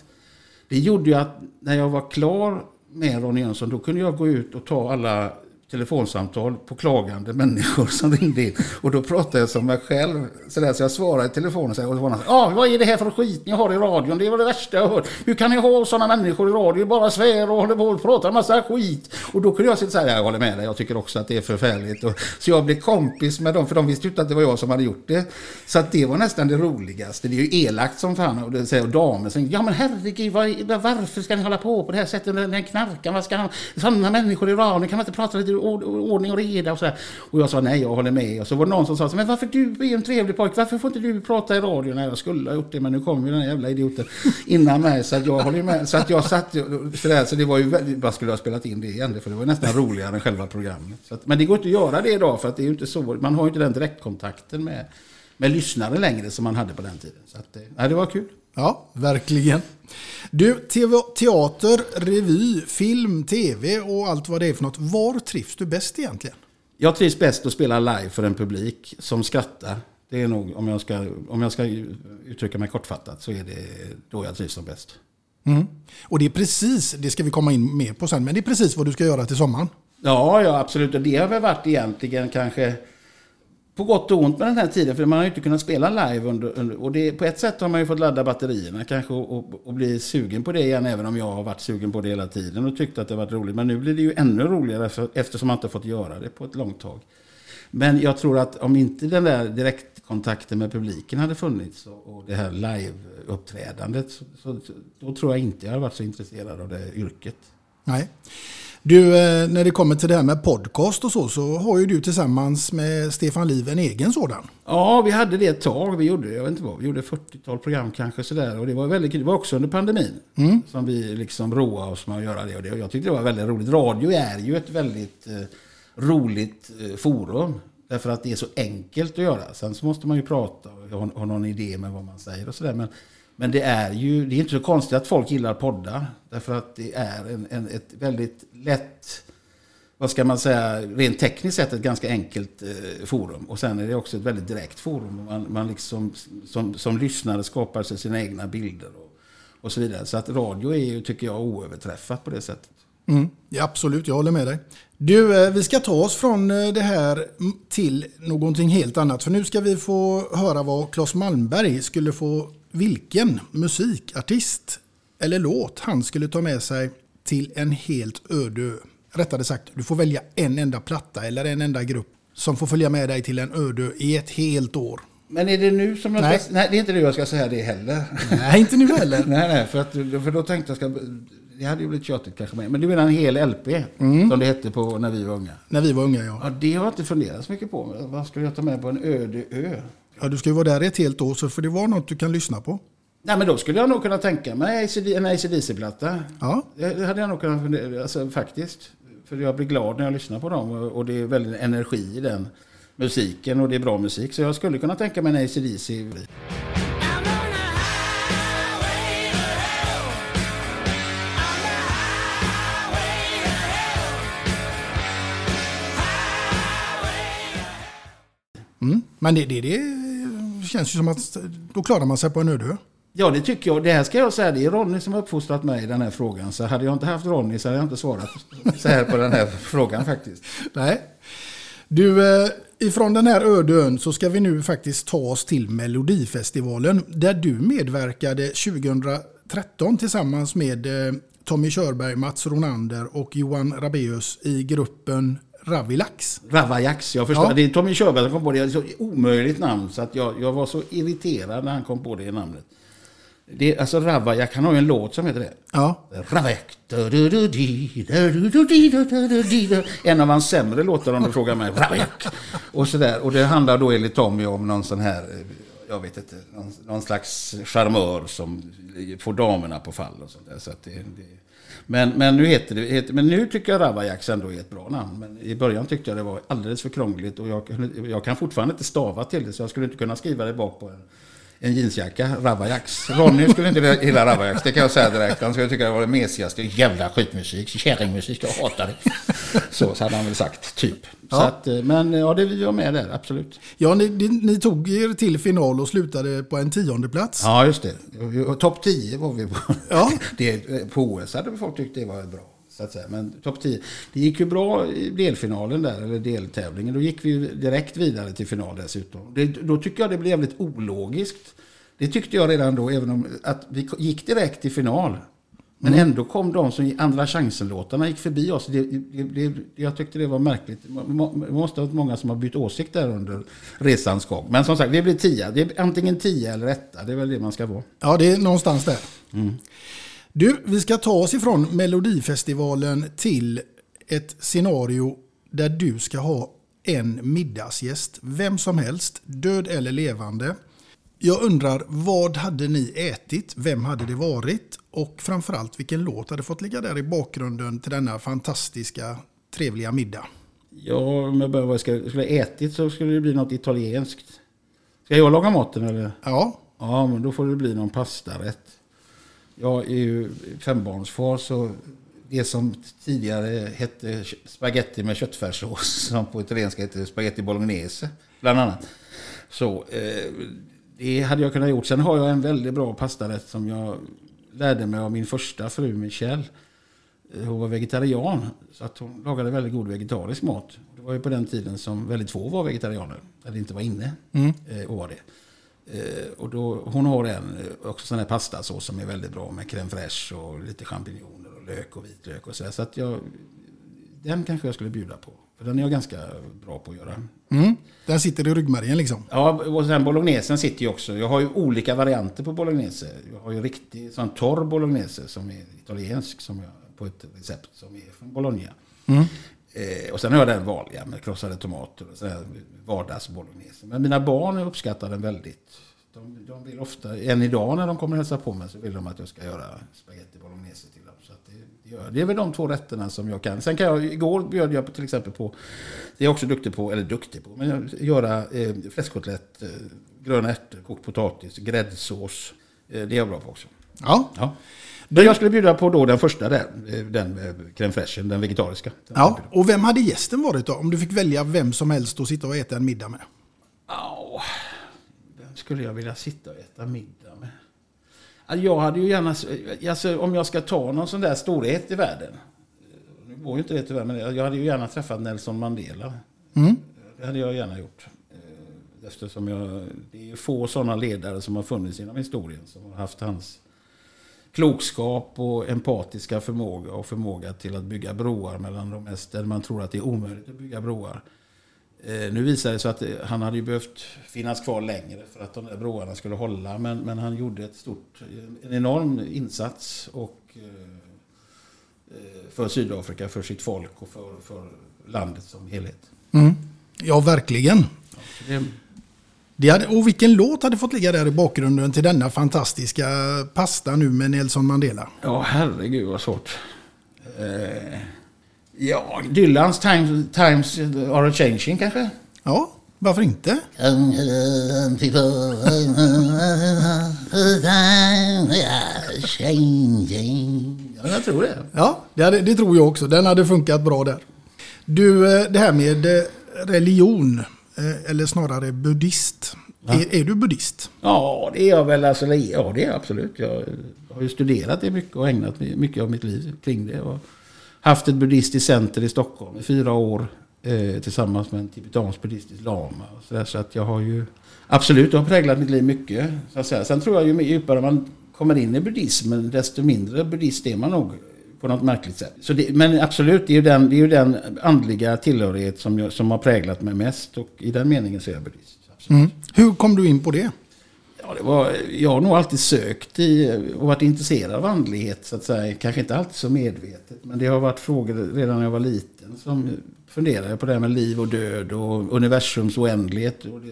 Det gjorde ju att när jag var klar med Ronny Jönsson, då kunde jag gå ut och ta alla telefonsamtal på klagande människor som ringde in. Och då pratade jag som mig själv. Så, där, så jag svarade i telefonen så här, och så var han ah, vad är det här för skit ni har i radion? Det var det värsta jag hört. Hur kan ni ha sådana människor i radio? Bara svär och håller på och pratar en massa skit. Och då kunde jag sitta så här, jag håller med dig, jag tycker också att det är förfärligt. Och, så jag blev kompis med dem, för de visste ju inte att det var jag som hade gjort det. Så att det var nästan det roligaste. Det är ju elakt som fan. Och, det och damer säger, ja men herregud, var, varför ska ni hålla på på det här sättet? Den knarkar, vad ska han? Sådana människor i radion, kan man inte prata lite ordning och reda och så här. Och jag sa nej, jag håller med. Och så var det någon som sa, men varför du är en trevlig pojke, varför får inte du prata i radio? När jag skulle ha gjort det, men nu kommer ju den här jävla idioten innan mig. Så att jag håller med. Så att jag satt så där, så det var ju väldigt, vad skulle jag ha spelat in det igen? För det var nästan roligare än själva programmet. Så att, men det går inte att göra det idag, för att det är ju inte så, man har ju inte den direktkontakten med, med lyssnare längre som man hade på den tiden. Så att, eh, nej, det var kul. Ja, verkligen. Du, TV, teater, revy, film, tv och allt vad det är för något. Var trivs du bäst egentligen? Jag trivs bäst att spela live för en publik som skrattar. Det är nog, om jag ska, om jag ska uttrycka mig kortfattat, så är det då jag trivs som bäst. Mm. Och det är precis, det ska vi komma in mer på sen, men det är precis vad du ska göra till sommaren. Ja, ja absolut. Och det har väl varit egentligen kanske på gott och ont med den här tiden, för man har ju inte kunnat spela live. Under, under och det, på ett sätt har man ju fått ladda batterierna kanske och, och, och, bli sugen på det igen, även om jag har varit sugen på det hela tiden och tyckt att det varit roligt. Men nu blir det ju ännu roligare eftersom man inte fått göra det på ett långt tag. Men jag tror att om inte den där direktkontakten med publiken hade funnits och, det här live-uppträdandet, så, så, då tror jag inte jag hade varit så intresserad av det yrket. Nej. Du, eh, när det kommer till det här med podcast och så, så har ju du tillsammans med Stefan Liv en egen sådan. Ja, vi hade det ett tag. Vi gjorde, jag vet inte vad, vi gjorde 40-tal program kanske sådär. Och det var väldigt kul. Det var också under pandemin mm. som vi liksom roade oss med att göra det. Och det, jag tyckte det var väldigt roligt. Radio är ju ett väldigt eh, roligt eh, forum. Därför att det är så enkelt att göra. Sen så måste man ju prata och ha, ha någon idé med vad man säger och sådär. Men men det är ju det är inte så konstigt att folk gillar poddar. Därför att det är en, en, ett väldigt lätt, vad ska man säga, rent tekniskt sett ett ganska enkelt eh, forum. Och sen är det också ett väldigt direkt forum. Man, man liksom som, som lyssnare skapar sig sina egna bilder och, och så vidare. Så att radio är ju, tycker jag, oöverträffat på det sättet. Mm, ja, absolut, jag håller med dig. Du, eh, vi ska ta oss från eh, det här till någonting helt annat. För nu ska vi få höra vad Claes Malmberg skulle få vilken musikartist eller låt han skulle ta med sig till en helt öde ö. Rättare sagt, du får välja en enda platta eller en enda grupp som får följa med dig till en öde ö i ett helt år. Men är det nu som jag nej. ska... Nej, det är inte nu jag ska säga det heller. Nej, inte nu heller. nej, nej, för, att, för då tänkte jag ska... Det hade ju blivit tjatigt kanske med. Men du menar en hel LP, mm. som det hette på när vi var unga? När vi var unga, ja. Ja, det har jag inte funderat så mycket på. Vad ska jag ta med på en öde ö? Ja, du ska ju vara där ett helt år, så får det vara något du kan lyssna på. Nej, men då skulle jag nog kunna tänka mig en ACDC-platta. Ja. Det hade jag nog kunnat fundera, alltså faktiskt. För jag blir glad när jag lyssnar på dem och det är väldigt energi i den musiken och det är bra musik. Så jag skulle kunna tänka mig en ACDC. Mm. Men det, det, det känns ju som att då klarar man sig på en öde Ja, det tycker jag. Det här ska jag säga, det är Ronny som har uppfostrat mig i den här frågan. Så hade jag inte haft Ronny så hade jag inte svarat så här på den här frågan faktiskt. Nej. Du, eh, ifrån den här öde ön så ska vi nu faktiskt ta oss till Melodifestivalen där du medverkade 2013 tillsammans med eh, Tommy Körberg, Mats Ronander och Johan Rabeus i gruppen Ravilax. Ravajax, jag förstår. Ja. Det är Tommy Körberg som kom på det. Det är så omöjligt namn så att jag, jag var så irriterad när han kom på det namnet. Det, alltså Ravajak, han har ju en låt som heter det. Ja. Ravajak. En av hans sämre låtar om du frågar mig. Ravajak. Och sådär. Och det handlar då enligt Tommy om någon sån här, jag vet inte, någon, någon slags charmör som får damerna på fall och sånt där. Så att det, det, men, men, nu heter det, heter, men nu tycker jag Ravajax ändå är ett bra namn. Men i början tyckte jag det var alldeles för krångligt och jag, jag kan fortfarande inte stava till det så jag skulle inte kunna skriva det bak på en en jeansjacka, Ravajaks. Ronny skulle inte gilla Ravajaks, det kan jag säga direkt. Han skulle tycka det var det mesigaste. Jävla skitmusik, kärringmusik, jag hatar det. Så, så hade han väl sagt, typ. Ja. Så att, eh, men ja, det vi var med där, absolut. Ja, ni, ni, tog er till final och slutade på en tionde plats. Ja, just det. Topp 10 var vi på. Ja. Det, på OS hade folk tyckt det var bra. Så att säga. Men topp 10. Det gick ju bra i delfinalen där, eller deltävlingen. Då gick vi ju direkt vidare till final dessutom. Det, då tycker jag det blev jävligt ologiskt. Det tyckte jag redan då, även om att vi gick direkt till final. Men Mm. ändå kom de som andra chansen-låtarna gick förbi oss. Det, det, det, jag tyckte det var märkligt. Det måste ha varit många som har bytt åsikt där under resans gång. Men som sagt, vi blir tia. Det är antingen tia eller etta. Det är väl det man ska vara. Ja, det är någonstans där. Du, vi ska ta oss ifrån Melodifestivalen till ett scenario där du ska ha en middagsgäst. Vem som helst, död eller levande. Jag undrar, vad hade ni ätit? Vem hade det varit? Och framförallt, vilken låt hade fått ligga där i bakgrunden till denna fantastiska, trevliga middag? Ja, om jag börjar vad jag ska, skulle ätit så skulle det bli något italienskt. Ska jag laga maten eller? Ja. Ja, men då får det bli någon pastarätt. Jag är ju fembarnsfar så det som tidigare hette spaghetti med köttfärssås som på italienska heter spaghetti bolognese bland annat. Så eh, det hade jag kunnat gjort. Sen har jag en väldigt bra pastarätt som jag lärde mig av min första fru Michelle. Eh, Hon var vegetarian så att hon lagade väldigt god vegetarisk mat. Det var ju på den tiden som väldigt få var vegetarianer. Eller inte var inne Mm. eh, och var det. Eh, och då, hon har en eh, också sån här pastasås som är väldigt bra med crème fraîche och lite champinjoner och lök och vitlök och så. där. Så att jag, den kanske jag skulle bjuda på. För den är jag ganska bra på att göra. Mm. Den sitter i ryggmärgen liksom. Ja, och sen bolognesen sitter ju också. Jag har ju olika varianter på bolognese. Jag har ju riktig sån torr bolognese som är italiensk som jag, på ett recept som är från Bologna. Mm. Eh, och sen har jag den vanliga med krossade tomater och vardagsbolognese. Men mina barn uppskattar den väldigt. De, de vill ofta, än idag när de kommer hälsa på mig så vill de att jag ska göra spaghetti bolognese till dem. Så det, gör, det är väl de två rätterna som jag kan. Sen kan jag, igår bjöd jag på, till exempel på, det är jag också duktig på, eller duktig på, men jag, göra eh, fläskkotlett, eh, gröna ärtor, kokt potatis, gräddsås. Eh, det är jag bra på också. Ja. Ja. Men jag skulle bjuda på då den första där, eh, den med crème fraîche, den vegetariska. Den Ja, och vem hade gästen varit då? Om du fick välja vem som helst att sitta och äta en middag med. Ja, vem skulle jag vilja sitta och äta middag med? Ja, Jag hade ju gärna, alltså, om jag ska ta någon sån där storhet i världen. Nu går ju inte det tyvärr, men jag hade ju gärna träffat Nelson Mandela. Mm. Det hade jag gärna gjort. Eh, Eftersom jag, det är få sådana ledare som har funnits inom historien som har haft hans klokskap och empatiska förmåga och förmåga till att bygga broar mellan de mest, där man tror att det är omöjligt att bygga broar. Eh, nu visar det sig att eh, han hade ju behövt finnas kvar längre för att de där broarna skulle hålla. Men, men han gjorde ett stort, en enorm insats och, eh, för Sydafrika, för sitt folk och för, för landet som helhet. Mm. Ja, verkligen. Så det, hade, och vilken låt hade fått ligga där i bakgrunden till denna fantastiska pasta nu med Nelson Mandela? ja, herregud vad svårt. Eh, ja, Dylans times, times are changing kanske? Ja, varför inte? Ja, jag tror det. Ja, det, hade, det tror jag också. Den hade funkat bra där. Du, eh, det här med eh, religion, eller snarare buddhist. Är, är du buddhist? Ja, det är jag väl. Alltså, ja, det är jag absolut. Jag har ju studerat det mycket och ägnat mycket av mitt liv kring det. Och haft ett buddhistiskt center i Stockholm i fyra år eh, tillsammans med en tibetansk buddhistisk lama. Så, där, så att jag har ju absolut, det har präglat mitt liv mycket. Så att säga. Sen tror jag ju djupare man kommer in i buddhismen, desto mindre buddhist är man nog på något märkligt sätt. Så det, men absolut, det är ju den, det är ju den andliga tillhörighet som, jag, som har präglat mig mest. Och i den meningen så är jag buddhist. Mm. Hur kom du in på det? Ja, det var, jag har nog alltid sökt i och varit intresserad av andlighet så att säga. Kanske inte alltid så medvetet. Men det har varit frågor redan när jag var liten som funderade på det här med liv och död och universums oändlighet. Och det,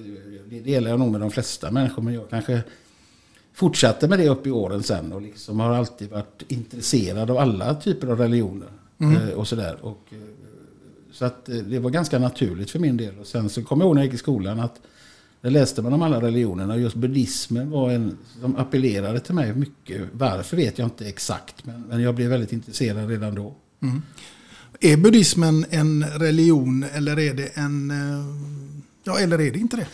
det delar jag nog med de flesta människor. Men jag kanske fortsatte med det upp i åren sen. Och liksom har alltid varit intresserad av alla typer av religioner. Mm. Eh, och sådär. Och, eh, så att eh, det var ganska naturligt för min del. Och sen så kom jag ihåg när jag gick i skolan att där läste man om alla religionerna och just buddhismen var en som appellerade till mig mycket. Varför vet jag inte exakt men, men jag blev väldigt intresserad redan då. Mm. Är buddhismen en religion eller är det en... Ja, eller är det inte det?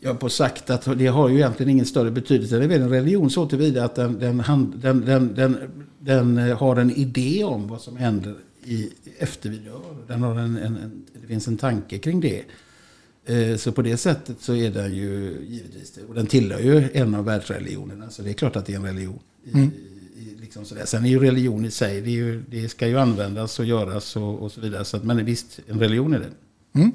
Jag på sagt att det har ju egentligen ingen större betydelse. Det är väl en religion så tillvida att den, den, den, den, den, eh, har en idé om vad som händer i, efter vi dör. Den har en, en, en, det finns en tanke kring det. Eh, så på det sättet så är den ju givetvis det. Och den tillhör ju en av världsreligionerna. Så det är klart att det är en religion. I, Mm. i, liksom sådär. Sen är ju religion i sig, det, ju, det ska ju användas och göras och, och så vidare. Så att, men visst, en religion är det. Mm.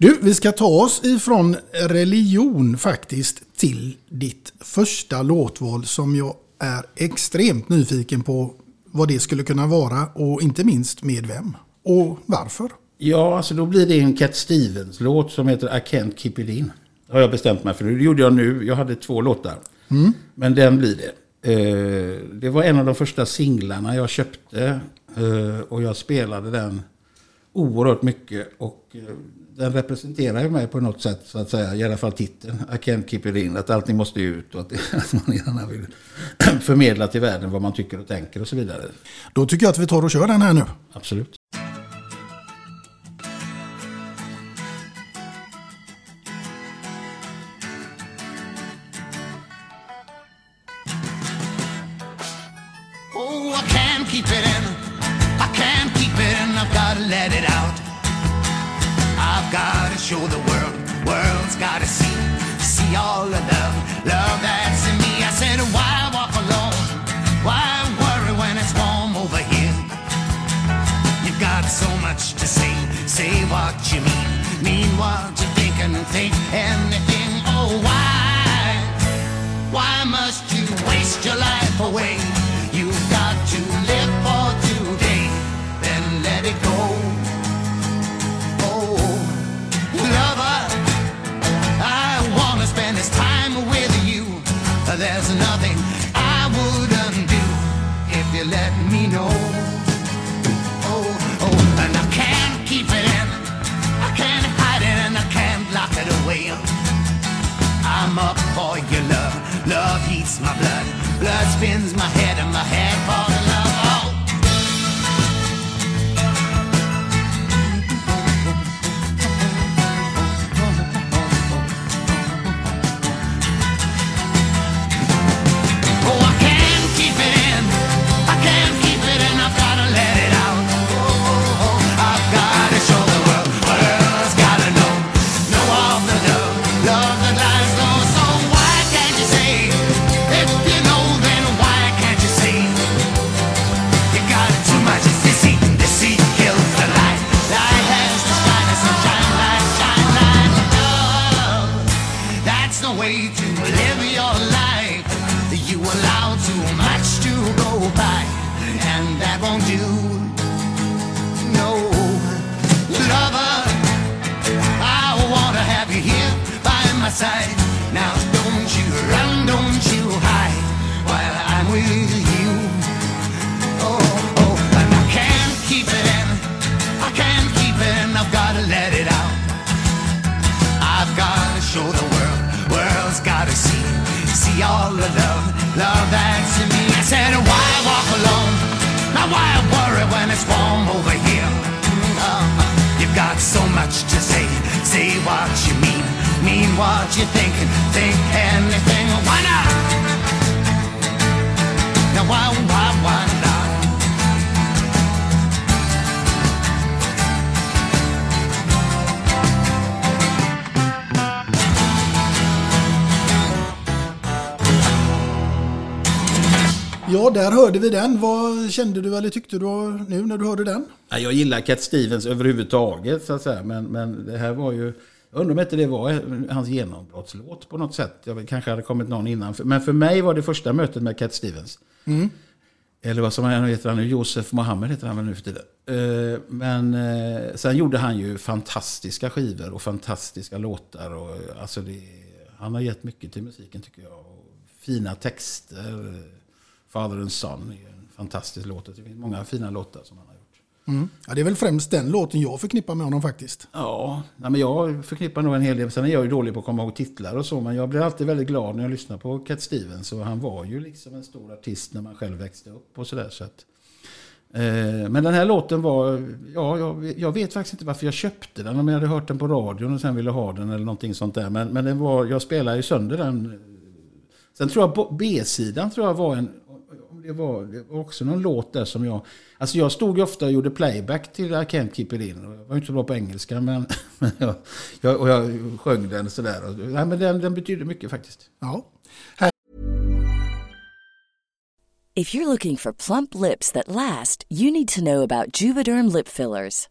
Du, vi ska ta oss ifrån religion faktiskt till ditt första låtval som jag är extremt nyfiken på vad det skulle kunna vara och inte minst med vem och varför. Ja, alltså då blir det en Cat Stevens-låt som heter I Can't Keep It In. Har jag bestämt mig för. Det gjorde jag nu. Jag hade två låtar. Mm. Men den blir det. Eh, det var en av de första singlarna jag köpte. eh, och jag spelade den oerhört mycket. Och eh, den representerar ju mig på något sätt, så att säga. I alla fall titeln. I can't keep it in. Att allting måste ut och att, att man gärna vill förmedla till världen vad man tycker och tänker och så vidare. Då tycker jag att vi tar och kör den här nu. Absolut. Show the world. World's got to see. See all the love. Love that's in me. I said, why walk alone? Why worry when it's warm over here? You've got so much to say. Say what you mean. Mean what you think and think anything. Oh, why? Why must you waste your life away? Up for your love. Love heats my blood. Blood spins my head my head what you think, think anything. Why not? Now why, why, why not? Ja, där hörde vi den. Vad kände du eller tyckte du nu när du hörde den? Ja, Jag gillar Cat Stevens överhuvudtaget så att säga. Men, men det här var ju... Jag undrar om inte det var hans genombrottslåt på något sätt. Jag kanske hade kommit någon innan. Men för mig var det första mötet med Cat Stevens. Mm. Eller vad som han heter han nu, Josef Mohammed heter han väl nu för tiden. Eh, Men eh, sen gjorde han ju fantastiska skivor och fantastiska låtar. Och, eh, alltså det, han har gett mycket till musiken tycker jag. Och fina texter. Father and Son är en fantastisk låt. Det finns många fina låtar som han har gjort. Mm. Ja, det är väl främst den låten jag förknippar med honom faktiskt. Ja, men jag förknippar nog en hel del. Sen är jag ju dålig på att komma ihåg titlar och så. Men jag blir alltid väldigt glad när jag lyssnar på Cat Stevens. Och han var ju liksom en stor artist när man själv växte upp och sådär. Så att, eh, men den här låten var, ja, jag, jag vet faktiskt inte varför jag köpte den. Om jag hade hört den på radion och sen ville ha den eller någonting sånt där. Men, men den var, jag spelade ju sönder den. Sen tror jag B-sidan tror jag var en, det var, det var också någon låt där som jag... Alltså jag stod ju ofta och gjorde playback till I Can't Keep It In. Jag var inte så bra på engelska men, men jag, jag, och jag sjöng den sådär. Och, nej, men den, den betyder mycket faktiskt. Ja. If you're looking for plump lips that last, you need to know about Juvederm lip fillers.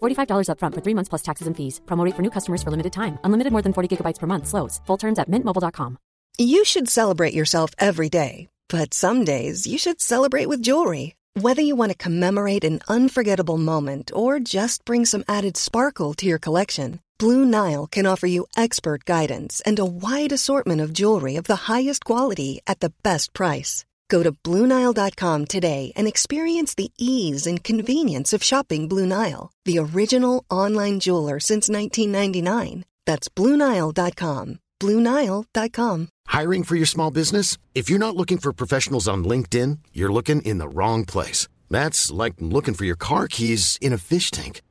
$45 upfront for three months plus taxes and fees. Promo rate for new customers for limited time. Unlimited more than 40 gigabytes per month. Slows. Full terms at mintmobile.com. You should celebrate yourself every day, but some days you should celebrate with jewelry. Whether you want to commemorate an unforgettable moment or just bring some added sparkle to your collection, Blue Nile can offer you expert guidance and a wide assortment of jewelry of the highest quality at the best price. Go to BlueNile.com today and experience the ease and convenience of shopping Blue Nile, the original online jeweler since 1999. That's BlueNile.com. BlueNile.com. Hiring for your small business? If you're not looking for professionals on LinkedIn, you're looking in the wrong place. That's like looking for your car keys in a fish tank.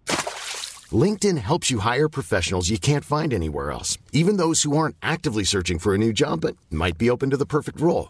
LinkedIn helps you hire professionals you can't find anywhere else, even those who aren't actively searching for a new job but might be open to the perfect role.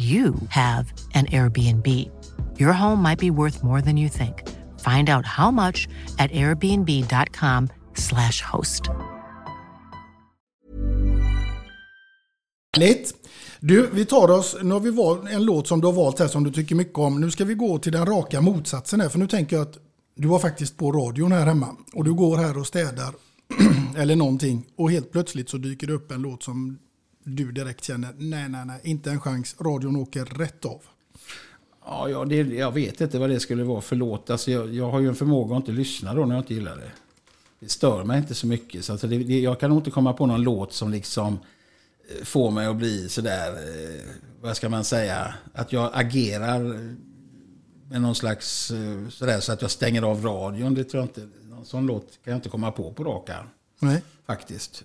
you have an Airbnb. Your home might be worth more than you think. Find out how much at airbnb.com/slash host. Du, vi tar oss, nu har vi valt en låt som du har valt här som du tycker mycket om. Nu ska vi gå till den raka motsatsen här, för nu tänker jag att du var faktiskt på radion här hemma och du går här och städar eller någonting och helt plötsligt så dyker det upp en låt som du direkt känner, nej, nej, nej, inte en chans, radion åker rätt av. Ja, ja det, jag vet inte vad det skulle vara för låt. Alltså, jag, jag har ju en förmåga att inte lyssna då när jag inte gillar det. Det stör mig inte så mycket. Så alltså det, det, jag kan nog inte komma på någon låt som liksom eh, får mig att bli sådär, eh, vad ska man säga, att jag agerar med någon slags eh, sådär så att jag stänger av radion. Det tror jag inte, någon sån låt kan jag inte komma på på rak arm. Nej. Faktiskt.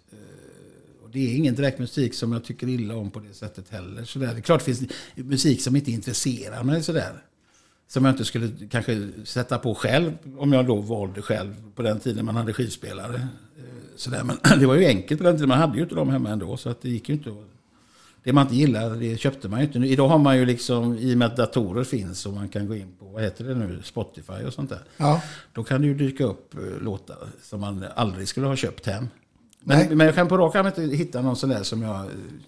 Det är ingen direkt musik som jag tycker illa om på det sättet heller. Sådär. Det är klart det finns musik som inte intresserar mig sådär. Som jag inte skulle kanske sätta på själv om jag då valde själv på den tiden man hade skivspelare. Eh, Sådär. Men det var ju enkelt på den tiden, man hade ju inte dem hemma ändå. Så att det gick ju inte att... Det man inte gillar, det köpte man ju inte. Idag har man ju liksom, i och med att datorer finns och man kan gå in på, vad heter det nu, Spotify och sånt där. Ja. Då kan det ju dyka upp eh, låtar som man aldrig skulle ha köpt hem. Nej. Men, men jag kan på rak arm inte hitta någon sån där som jag... eh,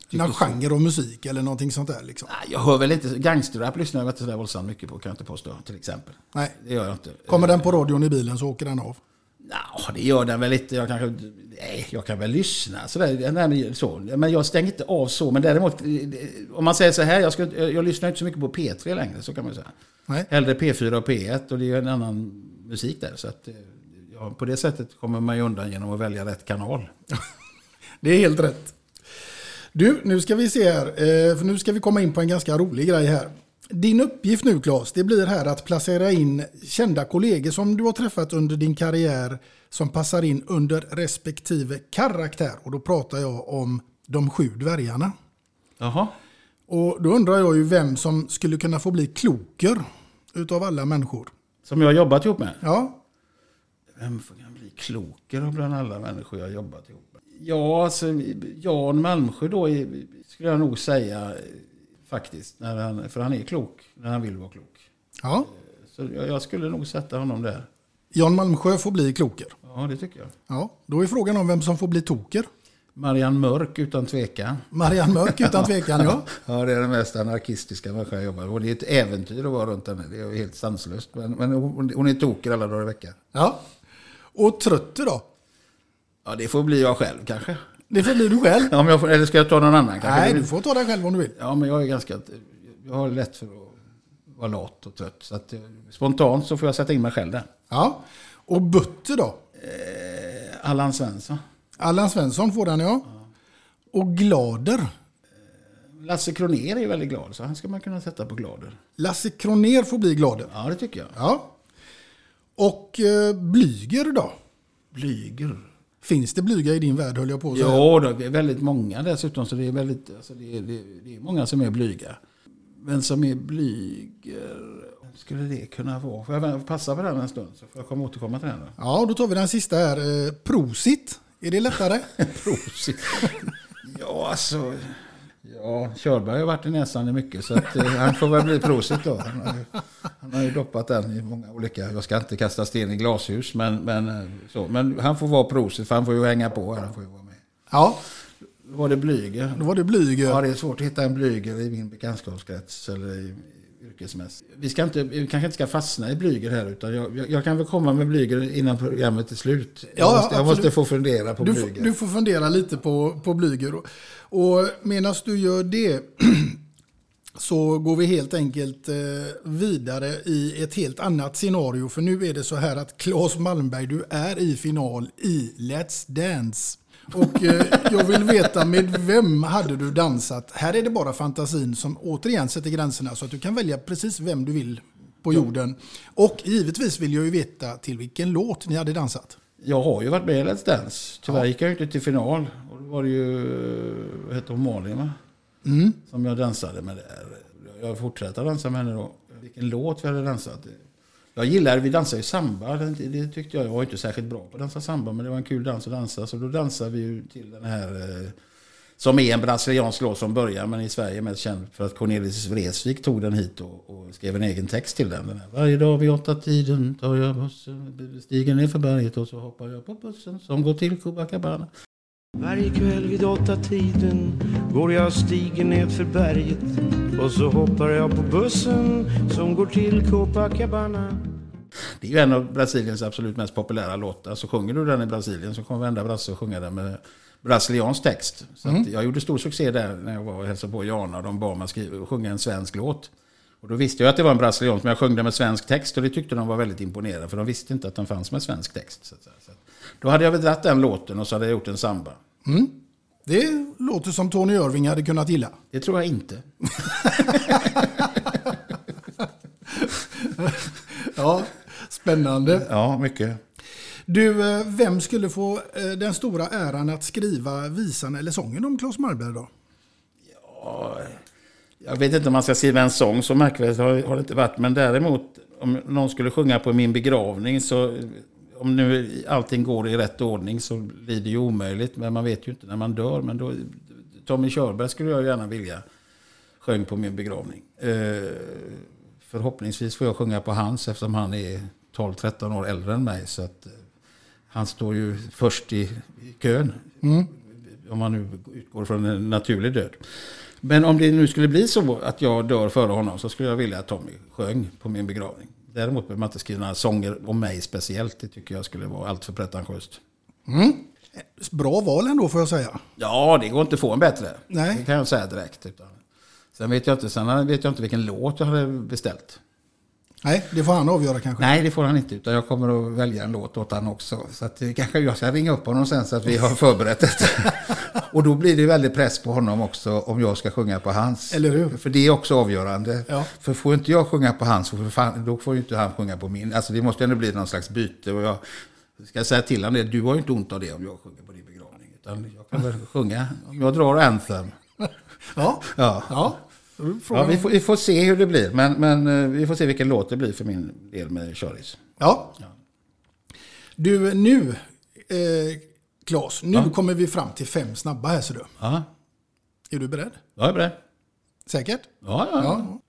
Någon genre av musik eller någonting sånt där liksom. Nej, Jag hör väl inte, gangsterrap lyssnar jag inte sådär våldsamt mycket på kan jag inte påstå till exempel. Nej. Det gör jag inte. Kommer den på radion i bilen så åker den av. Ja, det gör den väl inte. Jag kanske... Nej, jag kan väl lyssna sådär. Nej, men, så. men jag stänger inte av så. Men däremot, eh, om man säger så här, jag, ska, jag lyssnar inte så mycket på P3 längre, så kan man säga. Nej. Hellre P4 och P1 och det är ju en annan musik där. Så att, eh, ja, på det sättet kommer man ju undan genom att välja rätt kanal. Det är helt rätt. Du, nu ska vi se här. eh, För nu ska vi komma in på en ganska rolig grej här. Din uppgift nu Claes, det blir här att placera in kända kollegor som du har träffat under din karriär som passar in under respektive karaktär. Och då pratar jag om de sju dvärgarna. Jaha. Och då undrar jag ju vem som skulle kunna få bli kloker utav alla människor. Som jag har jobbat ihop med? Ja. Vem får kan bli klokare bland alla människor jag jobbat ihop med? Ja, alltså Jan Malmsjö då är, skulle jag nog säga faktiskt. När han, för han är klok när han vill vara klok. Ja. Så jag, skulle nog sätta honom där. Jan Malmsjö får bli kloker. Ja, det tycker jag. Ja, då är frågan om vem som får bli toker. Marianne Mörk utan tvekan. Marianne Mörk utan tvekan, ja. ja, det är den mest anarkistiska människa jag jobbar med. Och det är ett äventyr att vara runt henne. Det är helt sanslöst. Men, men hon, hon är toker alla dagar i veckan. Ja. Och Trötte då? Ja, det får bli jag själv kanske. Det får bli du själv. Ja, om jag får, eller ska jag ta någon annan? Kanske? Nej, du får ta dig själv om du vill. Ja, men jag är ganska... Jag har lätt för att vara lat och trött. Så att, eh, spontant så får jag sätta in mig själv där. Ja. Och Butte då? Eh, Allan Svensson. Allan Svensson får den, ja. Och Glader? Lasse Kroner är väldigt glad, så han ska man kunna sätta på Glader. Lasse Kroner får bli Glader. Ja, det tycker jag. Ja. Och eh, Blyger då? Blyger? Finns det blyga i din värld höll jag på att säga. Ja, det är väldigt många dessutom. Så det är, väldigt, alltså det, är, det, är- många som är blyga. Men som är blyger, skulle det kunna vara? Får jag passa på den en stund så får jag komma återkomma till den. Då. Ja, då tar vi den sista här. Eh, Prosit. Är det lättare? Prosit. Ja, alltså... Ja, Körberg har varit i näsan i mycket så att, eh, han får väl bli prosit då. Han har, ju, han har ju doppat den i många olika... Jag ska inte kasta sten i glashus men, men, eh, så, men han får vara prosit för han får ju hänga på här. Han får ju vara med. Ja. Då var det Blyger. Då var det Blyger. Ja, det är svårt att hitta en Blyger i min bekantskapskrets eller i yrkesmässigt. Vi, ska inte, vi kanske inte ska fastna i Blyger här utan jag, jag, jag kan väl komma med Blyger innan programmet är slut. Jag, Ja, måste, jag måste få fundera på du, Blyger. du får fundera lite på, på Blyger. Och, och medan du gör det så går vi helt enkelt eh, vidare i ett helt annat scenario. För nu är det så här att Claes Malmberg, du är i final i Let's Dance. Och eh, jag vill veta med vem hade du dansat? Här är det bara fantasin som återigen sätter gränserna så att du kan välja precis vem du vill på jorden. Och givetvis vill jag ju veta till vilken låt ni hade dansat. Jag har ju varit med i Let's Dance. Tyvärr gick jag inte till final. Och då var det ju, vad heter hon, Malin va? Mm. Som jag dansade med där. Jag fortsätter dansa med henne då. Vilken låt vi hade dansat. Jag gillar, vi dansade ju samba. Det, det tyckte jag, jag var inte särskilt bra på att dansa samba. Men det var en kul dans att dansa. Så då dansade vi ju till den här eh, som är en brasiliansk låt från början, men i Sverige mest känd för att Cornelis Vreeswijk tog den hit och, och skrev en egen text till den. den här. Varje dag vid åtta tiden tar jag bussen, stiger ner för berget och så hoppar jag på bussen som går till Copacabana. Varje kväll vid åtta tiden går jag stigen ned för berget och så hoppar jag på bussen som går till Copacabana. Det är ju en av Brasiliens absolut mest populära låtar. Så sjunger du den i Brasilien så kommer varenda brasse att sjunga den med brasiliansk text. Så Mm. att jag gjorde stor succé där när jag var och hälsade på Jana och de bad mig sjunga en svensk låt. Och då visste jag att det var en brasiliansk, men jag sjöng den med svensk text och det tyckte de var väldigt imponerade för de visste inte att den fanns med svensk text. Så. Så att, då hade jag väl dratt den låten och så hade jag gjort en samba. Mm. Det låter som Tony Irving hade kunnat gilla. Det tror jag inte. ja, spännande. Ja, mycket. Du, eh, vem skulle få eh, den stora äran att skriva visan eller sången om Claes Malmberg då? Ja, jag vet inte om man ska skriva en sång, så märkvärdigt har det inte varit. Men däremot, om någon skulle sjunga på min begravning så... Om nu allting går i rätt ordning så blir det ju omöjligt. Men man vet ju inte när man dör. Men då, Tommy Körberg skulle jag gärna vilja sjöng på min begravning. Eh, förhoppningsvis får jag sjunga på hans eftersom han är 12-13 år äldre än mig. Så att, eh, han står ju först i, i kön. Mm. Om man nu utgår från en naturlig död. Men om det nu skulle bli så att jag dör före honom så skulle jag vilja att Tommy sjöng på min begravning. Däremot behöver man inte skriva några sånger om mig speciellt. Det tycker jag skulle vara allt för pretentiöst. Mm. Bra val ändå får jag säga. Ja, det går inte att få en bättre. Nej. Det kan jag säga direkt. Utan. Sen, vet jag inte, sen vet jag inte vilken låt jag hade beställt. Nej, det får han avgöra kanske. Nej, det får han inte. Utan jag kommer att välja en låt åt honom också. Så att, kanske jag ska ringa upp honom sen så att vi har förberett det. Och då blir det väldigt press på honom också om jag ska sjunga på hans. Eller hur? För det är också avgörande. Ja. För får inte jag sjunga på hans, fan, då får inte han sjunga på min. Alltså det måste ändå bli någon slags byte. Och jag ska säga till honom det, du har ju inte ont av det om jag sjunger på din begravning. Utan jag kan väl sjunga, om jag drar Anthem. Ja. Ja. Ja. Ja, vi, får, vi får se hur det blir, men, men eh, vi får se vilken låt det blir för min del med Köris. Ja. Du, nu, eh, Claes, nu Ja. kommer vi fram till fem snabba här ser du. Ja, Är du beredd? jag är beredd. Säkert? Ja, ja. Ja.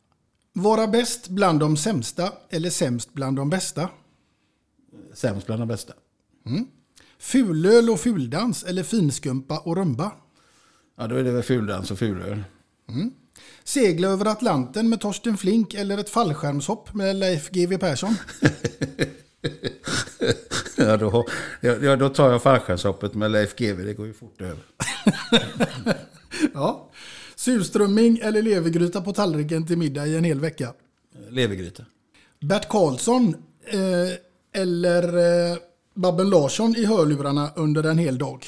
Vara bäst bland de sämsta eller sämst bland de bästa? Sämst bland de bästa. Mm. Fulöl och fuldans eller finskumpa och rumba? Ja, då är det väl fuldans och fulöl. Mm. Segla över Atlanten med Torsten Flink eller ett fallskärmshopp med Leif GW Persson? ja, då, ja, då tar jag fallskärmshoppet med Leif GW, det går ju fort över. ja. Surströmming eller levergryta på tallriken till middag i en hel vecka? Levergryta. Bert Karlsson eh, eller eh, Babben Larsson i hörlurarna under en hel dag?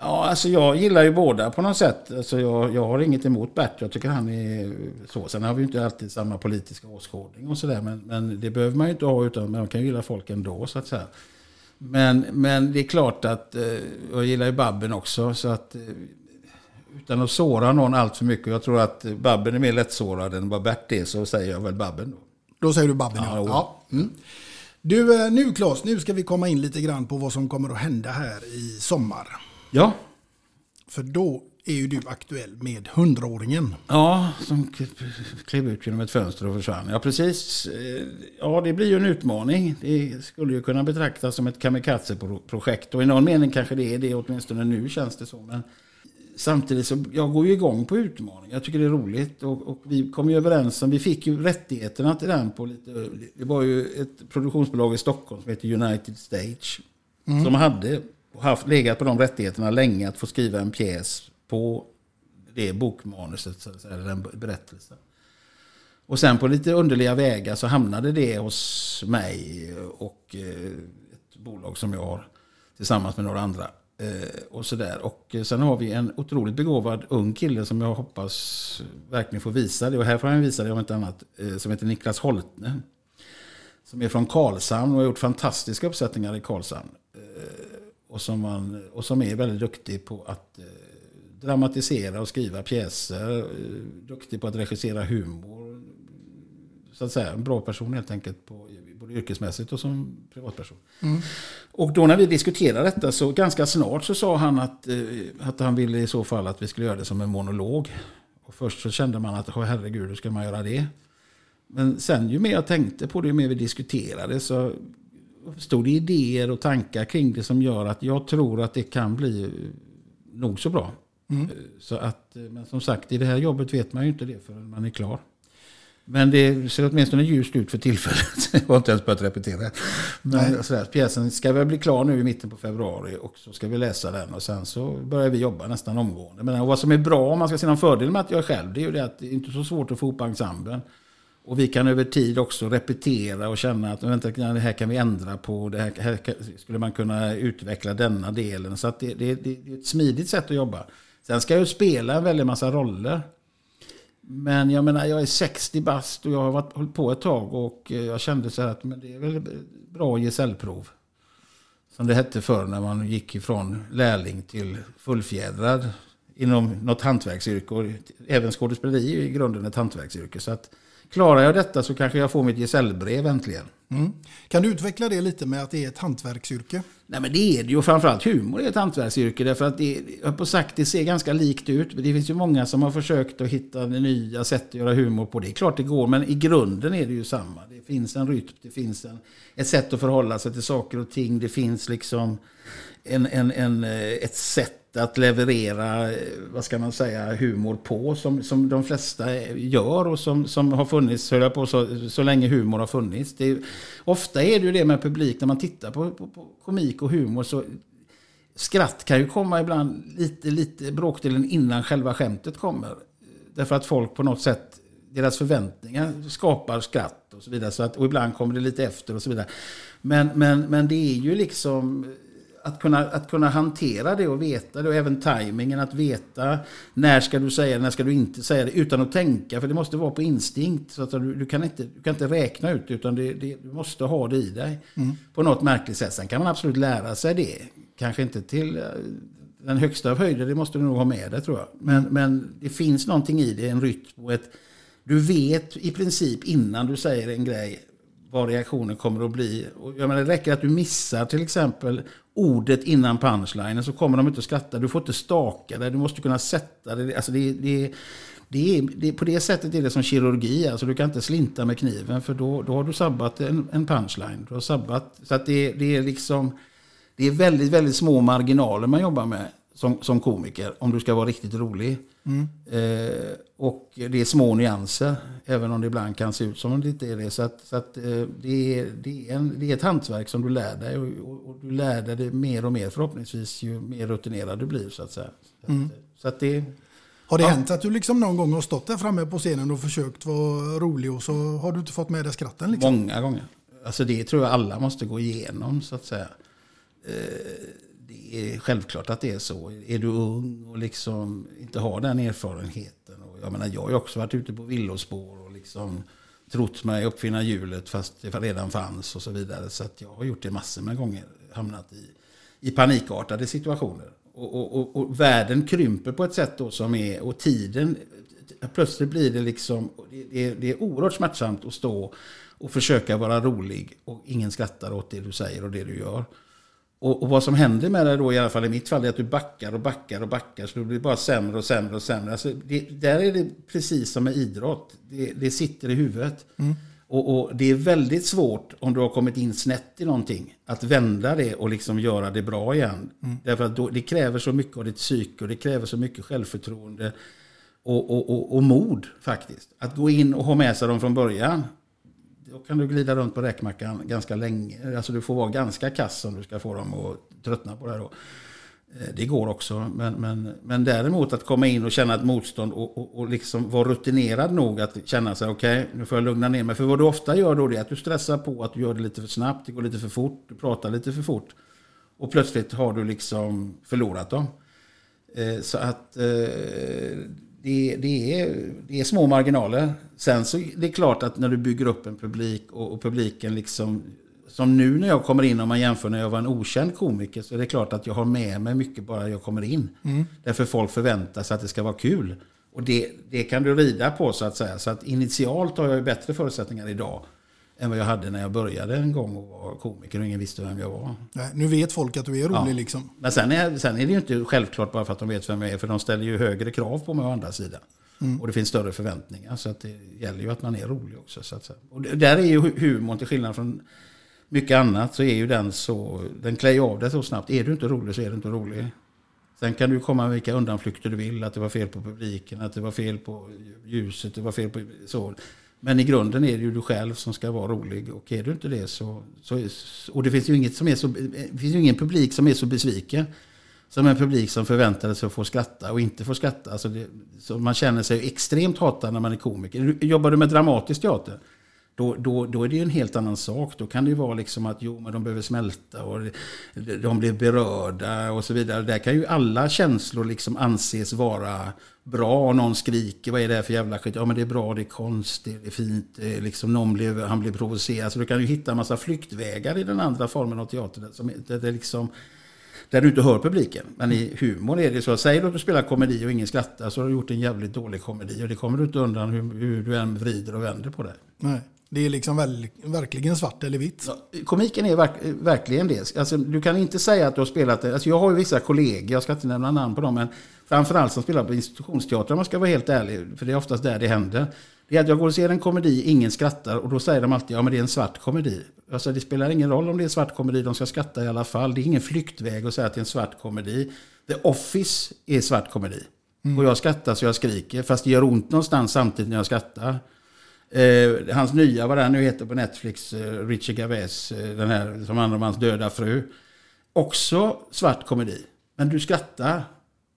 Ja, alltså jag gillar ju båda på något sätt. Alltså jag, jag har inget emot Bert. Jag tycker han är så. Sen har vi ju inte alltid samma politiska åskådning och sådär. Men, men det behöver man ju inte ha utan man kan ju gilla folk ändå så att säga. Men, men det är klart att eh, jag gillar ju Babben också. Så att eh, utan att såra någon allt för mycket. Jag tror att Babben är mer lättsårad än vad Bert är. Så säger jag väl Babben då. Då säger du Babben ja. Ja. Mm. Du, eh, nu Claes, nu ska vi komma in lite grann på vad som kommer att hända här i sommar. Ja. För då är ju du aktuell med hundraåringen. Ja, som klev ut genom ett fönster och försvann. Ja, precis. Eh, Ja, det blir ju en utmaning. Det skulle ju kunna betraktas som ett kamikaze-projekt. Och i någon mening kanske det är det, åtminstone nu känns det så. Men samtidigt så, jag går ju igång på utmaning. Jag tycker det är roligt. Och, och vi kom ju överens om, vi fick ju rättigheterna till den på lite, det var ju ett produktionsbolag i Stockholm som heter United Stage. Mm. Som hade haft, legat på de rättigheterna länge att få skriva en pjäs på det bokmanuset, eller den berättelsen. Och sen på lite underliga vägar så hamnade det hos mig och eh, ett bolag som jag har tillsammans med några andra. Och och sådär. Och sen har vi en otroligt begåvad ung kille som jag hoppas verkligen får visa det. Och här får han visa det om inte annat. Eh, som heter Niklas Holtne. Som är från Karlshamn och har gjort fantastiska uppsättningar i Karlshamn. Och som, man, och som är väldigt duktig på att eh, dramatisera och skriva pjäser. eh, Duktig på att regissera humor. Så att säga, en bra person helt enkelt, på, både yrkesmässigt och som privatperson. Mm. Och då när vi diskuterade detta så ganska snart så sa han att, eh, att han ville i så fall att vi skulle göra det som en monolog. Och först så kände man att, "Åh, herregud, hur ska man göra det? Men sen ju mer jag tänkte på det, ju mer vi diskuterade så stod det idéer och tankar kring det som gör att jag tror att det kan bli nog så bra. Mm. Så att, eh, men som sagt, i det här jobbet vet man ju inte det förrän man är klar. Men det ser åtminstone ljust ut för tillfället. Jag har inte ens börjat repetera. Men sådär, pjäsen ska väl bli klar nu i mitten på februari och så ska vi läsa den och sen så börjar vi jobba nästan omgående. Men vad som är bra, om man ska se någon fördel med att jag är själv, det är ju det att det är inte så svårt att få ihop ensemblen. Och vi kan över tid också repetera och känna att vänta, det här kan vi ändra på. Det här, här skulle man kunna utveckla denna delen. Så att det, det, det är ett smidigt sätt att jobba. Sen ska jag ju spela en väldig massa roller. Men jag menar, jag är 60 bast och jag har varit, hållit på ett tag och eh, jag kände så här att men det är väl bra gesällprov. Som det hette förr när man gick ifrån lärling till fullfjädrad inom något hantverksyrke. Och även skådespeleri är i grunden ett hantverksyrke. Så att klarar jag detta så kanske jag får mitt gesällbrev äntligen. Mm. Kan du utveckla det lite med att det är ett hantverksyrke? Nej men det är det ju. Framförallt humor är ett hantverksyrke. Därför att det, jag på sagt, det ser ganska likt ut. Men det finns ju många som har försökt att hitta nya sätt att göra humor på. Det är klart det går. Men i grunden är det ju samma. Det finns en rytm. Det finns en, ett sätt att förhålla sig till saker och ting. Det finns liksom en, en, en, eh, ett sätt att leverera, eh, vad ska man säga, humor på som, som de flesta gör och som, som har funnits, höll jag på, så, så länge humor har funnits. Det, ofta är det ju det med publik, när man tittar på, på, på komik och humor så skratt kan ju komma ibland lite, lite bråkdelen innan själva skämtet kommer. Därför att folk på något sätt, deras förväntningar skapar skratt och så vidare. Så att, och ibland kommer det lite efter och så vidare. Men, men, men det är ju liksom att kunna, att kunna hantera det och veta det och även tajmingen att veta när ska du säga det, när ska du inte säga det utan att tänka för det måste vara på instinkt så att du, du kan, inte, du kan inte räkna ut utan det, det, du måste ha det i dig Mm. på något märkligt sätt. Sen kan man absolut lära sig det. Kanske inte till eh, den högsta av höjder, det måste du nog ha med dig tror jag. Men, men det finns någonting i det, en rytm och ett... Du vet i princip innan du säger en grej vad reaktionen kommer att bli. Och jag menar, det räcker att du missar till exempel ordet innan punchlinen så kommer de inte att skratta. Du får inte staka dig, du måste kunna sätta dig. Alltså det, det, det är, det, på det sättet är det som kirurgi. Alltså du kan inte slinta med kniven för då, då har du sabbat en, en punchline. Du har sabbat, så att det, det är liksom... Det är väldigt, väldigt små marginaler man jobbar med som, som komiker om du ska vara riktigt rolig. Mm. Eh, och det är små nyanser, även om det ibland kan se ut som om det inte är det. Så, att, så att, eh, det, är, det, är en, det är ett hantverk som du lär dig och, och, och du lär dig det mer och mer förhoppningsvis ju mer rutinerad du blir. Så att säga. Mm. så att det, Har det Ja. hänt att du liksom någon gång har stått där framme på scenen och försökt vara rolig och så har du inte fått med dig skratten? Liksom? Många gånger. Alltså det tror jag alla måste gå igenom så att säga. Eh, det är självklart att det är så. Är du ung och liksom inte har den erfarenheten. Och jag menar jag har ju också varit ute på villospår och liksom trott mig uppfinna hjulet fast det redan fanns och så vidare. Så att jag har gjort det massor med gånger. Hamnat i, i panikartade situationer. Och, och, och, och världen krymper på ett sätt då som är, och tiden, plötsligt blir det liksom, det, är, det är oerhört smärtsamt att stå och försöka vara rolig och ingen skrattar åt det du säger och det du gör. Och, och vad som händer med det då, i alla fall i mitt fall, är att du backar och backar och backar. Så det blir bara sämre och sämre och sämre. Alltså det, där är det precis som med idrott. Det, det sitter i huvudet. Mm. Och, och det är väldigt svårt om du har kommit in snett i någonting. Att vända det och liksom göra det bra igen. Mm. Därför att då, det kräver så mycket av ditt psyke och det kräver så mycket självförtroende. Och, och, och, och mod faktiskt. Att gå in och ha med sig dem från början. Då kan du glida runt på räkmackan ganska länge. Alltså du får vara ganska kass om du ska få dem att tröttna på det här då. Eh, det går också. Men, men, men däremot att komma in och känna ett motstånd och, och, och liksom vara rutinerad nog att känna sig okej, nu får jag lugna ner mig. För vad du ofta gör då är att du stressar på att du gör det lite för snabbt, det går lite för fort, du pratar lite för fort. Och plötsligt har du liksom förlorat dem. Eh, Så att eh, det, det, är, det är små marginaler. Sen så är det klart att när du bygger upp en publik och, och publiken liksom som nu när jag kommer in, om man jämför när jag var en okänd komiker, så är det klart att jag har med mig mycket bara jag kommer in. Mm. Därför folk förväntar sig att det ska vara kul. Och det, det kan du rida på så att säga. Så att initialt har jag bättre förutsättningar idag än vad jag hade när jag började en gång och var komiker och ingen visste vem jag var. Nej, nu vet folk att du är rolig Ja. liksom. Men sen är, sen är det ju inte självklart bara för att de vet vem jag är, för de ställer ju högre krav på mig å andra sidan. Mm. Och det finns större förväntningar, så att det gäller ju att man är rolig också. Så att. Och där är ju hu- humorn, till skillnad från mycket annat, så är ju den så, den klär ju av det så snabbt. Är du inte rolig så är du inte rolig. Sen kan du komma med vilka undanflykter du vill, att det var fel på publiken, att det var fel på ljuset, det var fel på så. Men i grunden är det ju du själv som ska vara rolig och är du inte det så... så och det finns ju inget som är så... Det finns ju ingen publik som är så besviken som en publik som förväntade sig att få skratta och inte få skratta. Alltså det, så man känner sig extremt hatad när man är komiker. Jobbar du med dramatisk teater då, då, då är det ju en helt annan sak. Då kan det ju vara liksom att jo, men de behöver smälta och de- blir berörda och så vidare. Där kan ju alla känslor liksom anses vara bra. Någon skriker, vad är det här för jävla skit? Ja men det är bra, det är konst, det är fint. Det är liksom, någon blev han blir provocerad. Så du kan ju hitta en massa flyktvägar i den andra formen av teater. Där, som, där, det liksom, där du inte hör publiken. Men i humor är det så. Säg du att du spelar komedi och ingen skrattar så har du gjort en jävligt dålig komedi. Och det kommer du inte undan hur, hur du än vrider och vänder på det. Nej. Det är liksom väl, verkligen svart eller vitt. Komiken är verk, verkligen det. Alltså, du kan inte säga att du har spelat. Alltså, jag har ju vissa kollegor, jag ska inte nämna namn på dem, men framförallt som spelar på institutionsteater om man ska vara helt ärlig, för det är oftast där det händer. Det är att jag går och ser en komedi, ingen skrattar och då säger de alltid ja men det är en svart komedi. Alltså, det spelar ingen roll om det är en svart komedi, de ska skratta i alla fall. Det är ingen flyktväg att säga att det är en svart komedi. The Office är svart komedi. Och jag skrattar så jag skriker, fast det gör ont någonstans samtidigt när jag skrattar. Eh, hans nya, vad den nu heter på Netflix, eh, Richie Gavez, eh, den här som handlar om hans döda fru. Också svart komedi. Men du skrattar,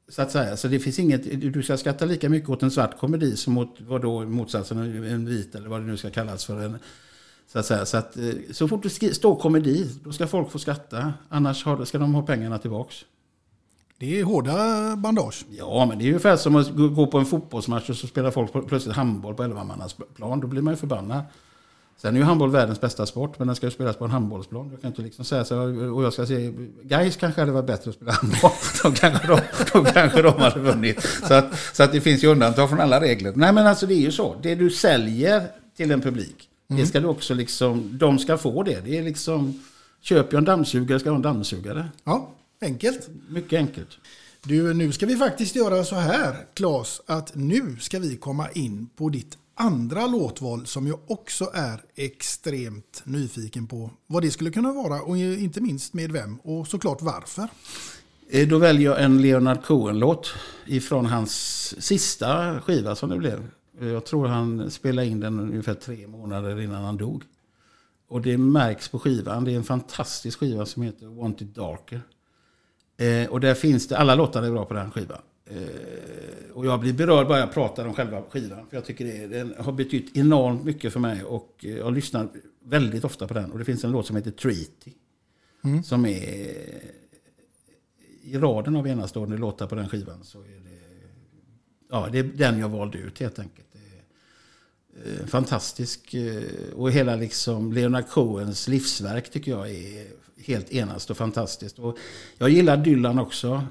så att säga. Så det finns inget, du ska skratta lika mycket åt en svart komedi som åt, vad då motsatsen, en vit eller vad det nu ska kallas för. En, så att säga. Så, att, eh, så fort det står komedi, då ska folk få skratta. Annars har, ska de ha pengarna tillbaks. Det är hårda bandage. Ja, men det är ungefär som att gå- på en fotbollsmatch och så spelar folk plötsligt handboll på 11 plan. Då blir man ju förbannad. Sen är ju handboll världens bästa sport, men den ska ju spelas på en handbollsplan. Jag kan inte liksom säga så. Och jag ska säga, Gais kanske hade varit bättre att spela handboll. Då kanske de, då kanske de hade vunnit. Så att, så att det finns ju undantag från alla regler. Nej, men alltså det är ju så. Det du säljer till en publik, det ska du också liksom, de ska få det. Det är liksom, köper jag en dammsugare ska jag ha en dammsugare. Ja, enkelt. Mycket enkelt. Du, nu ska vi faktiskt göra så här, Claes, att nu ska vi komma in på ditt andra låtval som jag också är extremt nyfiken på vad det skulle kunna vara och inte minst med vem och såklart varför. Eh, Då väljer jag en Leonard Cohen-låt ifrån hans sista skiva som det blev. Eh, Jag tror han spelade in den ungefär tre månader innan han dog. Och det märks på skivan. Det är en fantastisk skiva som heter Want It Darker. Eh, och där finns det, alla låtar är bra på den skivan. Eh, och jag blir berörd bara jag pratar om själva skivan. För jag tycker det, den har betytt enormt mycket för mig. Och eh, jag lyssnar väldigt ofta på den. Och det finns en låt som heter Treaty. Mm. Som är i raden av enastående låtar på den skivan så är det, ja, det är den jag valde ut helt enkelt. Eh, fantastisk eh, och hela liksom Leonard Cohens livsverk tycker jag är helt enast och fantastiskt. Och jag gillar Dylan också.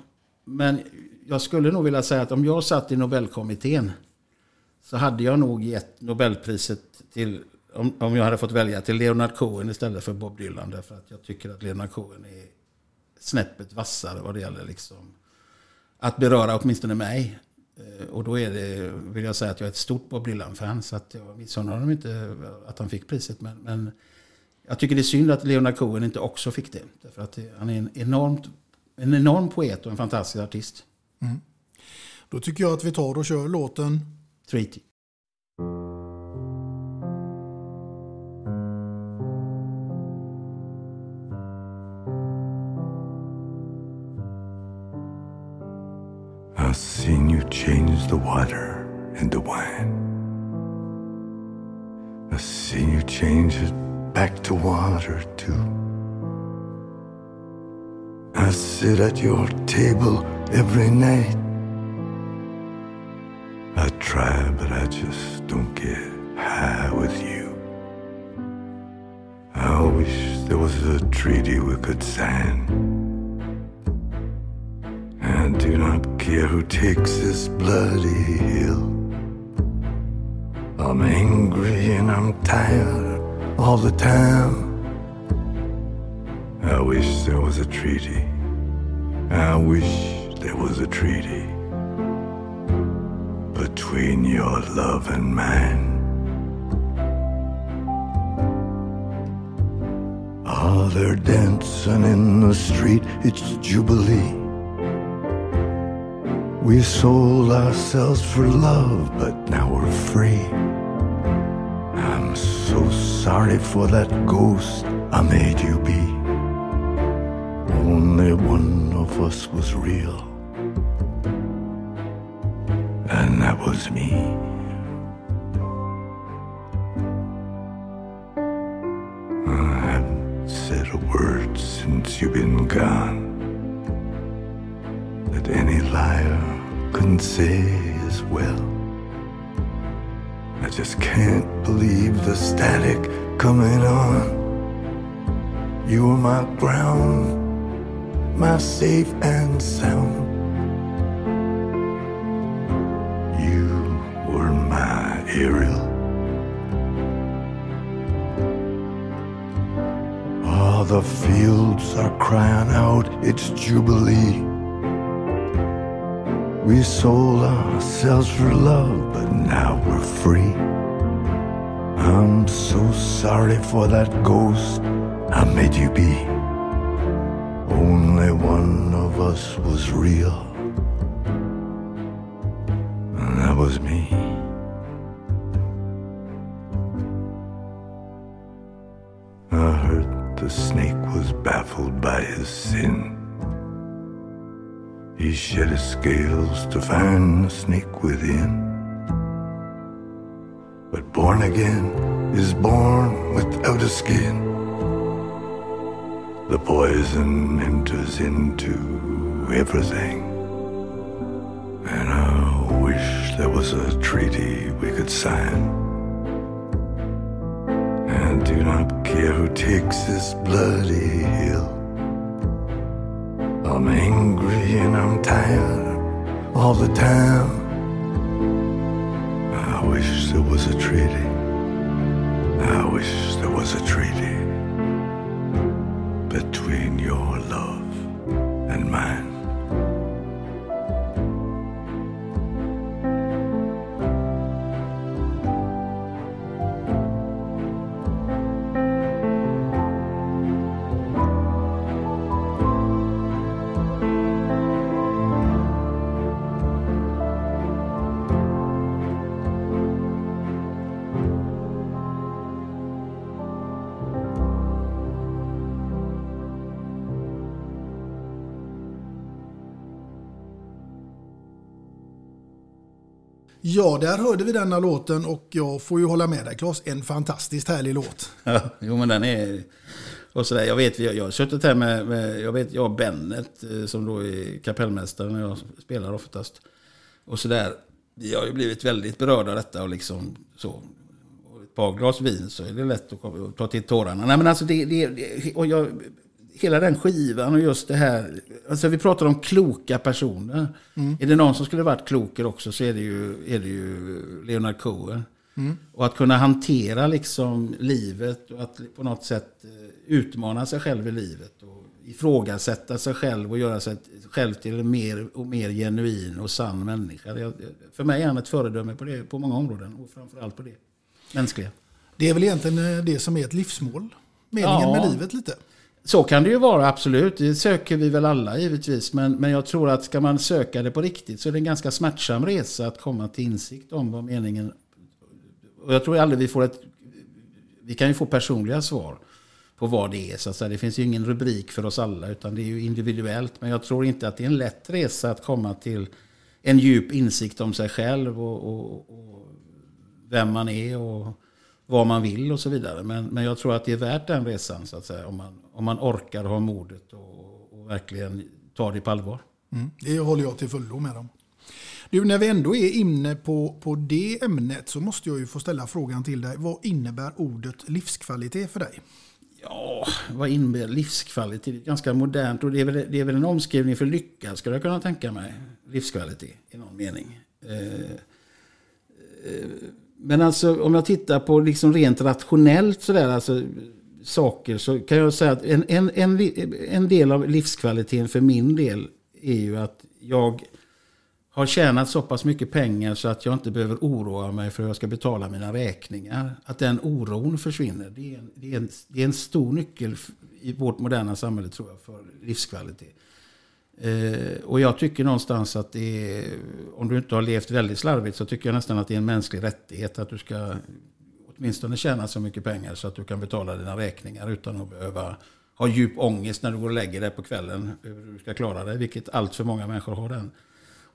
Men jag skulle nog vilja säga att om jag satt i Nobelkommittén så hade jag nog gett Nobelpriset till, om, om jag hade fått välja, till Leonard Cohen istället för Bob Dylan. Därför att jag tycker att Leonard Cohen är snäppet vassare vad det gäller liksom att beröra åtminstone mig. Eh, och då är det, vill jag säga att jag är ett stort Bob Dylan-fan. Så att jag missunnar honom inte att han fick priset. Men, men jag tycker det är synd att Leonard Cohen inte också fick det. Därför att han är en, enormt, en enorm poet och en fantastisk artist. Mm. Då tycker jag att vi tar och kör låten Treaty. I've seen you change the water into wine. I've seen you change it back to water too. I sit at your table every night. I try, but I just don't get high with you. I wish there was a treaty we could sign. I do not care who takes this bloody hill. I'm angry and I'm tired all the time. I wish there was a treaty. I wish there was a treaty between your love and mine. Ah, they're dancing in the street, it's Jubilee. We sold ourselves for love, but now we're free. Sorry for that ghost I made you be. Only one of us was real, and that was me. I haven't said a word since you've been gone that any liar couldn't say as well. I just can't believe the static coming on. You are my ground, my safe and sound. You were my aerial. All the fields are crying out, it's Jubilee. We sold ourselves for love, but now we're free. I'm so sorry for that ghost I made you be. Only one of us was real, shed his scales to find the snake within. But born again is born without a skin. The poison enters into everything. And I wish there was a treaty we could sign. I do not care who takes this bloody hill. I'm angry and I'm tired all the time. I wish there was a treaty. I wish there was a treaty between your love and mine. Ja, där hörde vi denna låten och jag får ju hålla med dig Claes. En fantastiskt härlig låt. Ja, jo men den är... Och sådär, jag vet, jag, jag har suttit här med, med, jag vet, jag och Bennet eh, som då är kapellmästare när jag spelar oftast. Och sådär, vi har ju blivit väldigt berörda av detta och liksom så. Och ett par glas vin så är det lätt att att ta till tårarna. Nej men alltså det, det, det och jag, hela den skivan och just det här. Alltså vi pratar om kloka personer. Mm. Är det någon som skulle varit kloker också så är det ju, är det ju Leonard Cohen. Mm. Och att kunna hantera liksom livet och att på något sätt eh, utmana sig själv i livet. Och ifrågasätta sig själv och göra sig själv till en mer och mer genuin och sann människa. För mig är han ett föredöme på, det, på många områden och framförallt på det mänskliga. Det är väl egentligen eh, det som är ett livsmål. Meningen Ja. med livet lite. Så kan det ju vara, absolut. Det söker vi väl alla givetvis. Men, men jag tror att ska man söka det på riktigt så är det en ganska smärtsam resa att komma till insikt om vad meningen... Och jag tror aldrig vi får ett... Vi kan ju få personliga svar på vad det är. Så att säga. Det finns ju ingen rubrik för oss alla utan det är ju individuellt. Men jag tror inte att det är en lätt resa att komma till en djup insikt om sig själv och, och, och vem man är och vad man vill och så vidare. Men, men jag tror att det är värt den resan så att säga. Om man, om man orkar ha modet och, och verkligen ta det på allvar. Mm. Det håller jag till fullo med om. Du, när vi ändå är inne på, på det ämnet så måste jag ju få ställa frågan till dig. Vad innebär ordet livskvalitet för dig? Ja, vad innebär livskvalitet? Det är ganska modernt och det är väl, det är väl en omskrivning för lycka skulle jag kunna tänka mig. Livskvalitet i någon mening. Eh, eh, men alltså om jag tittar på liksom rent rationellt sådär, alltså saker så kan jag säga att en, en, en, en del av livskvaliteten för min del är ju att jag har tjänat så pass mycket pengar så att jag inte behöver oroa mig för hur jag ska betala mina räkningar. Att den oron försvinner. Det är en, det är en, det är en stor nyckel i vårt moderna samhälle tror jag för livskvalitet. Eh, och jag tycker någonstans att det är, om du inte har levt väldigt slarvigt så tycker jag nästan att det är en mänsklig rättighet att du ska åtminstone tjäna så mycket pengar så att du kan betala dina räkningar utan att behöva ha djup ångest när du går och lägger dig på kvällen hur du ska klara det, vilket allt för många människor har den.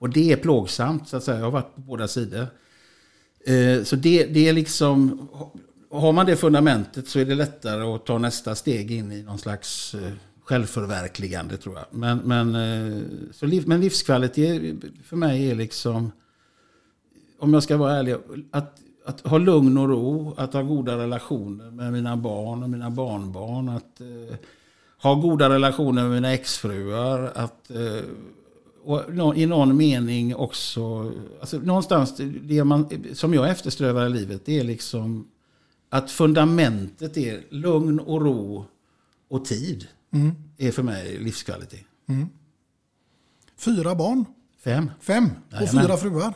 Och det är plågsamt, så att säga. Jag har varit på båda sidor. Eh, så det, det är liksom... Har man det fundamentet så är det lättare att ta nästa steg in i någon slags eh, självförverkligande, tror jag. Men, men, eh, så liv, men livskvalitet för mig är liksom... Om jag ska vara ärlig, att, att ha lugn och ro, att ha goda relationer med mina barn och mina barnbarn, att eh, ha goda relationer med mina exfruar, att eh, och i någon mening också, alltså någonstans det man, som jag eftersträvar i livet, det är liksom att fundamentet är lugn och ro och tid Mm. är för mig livskvalitet. Mm. Fyra barn. Fem. Fem. Och Jajamän. fyra fruar.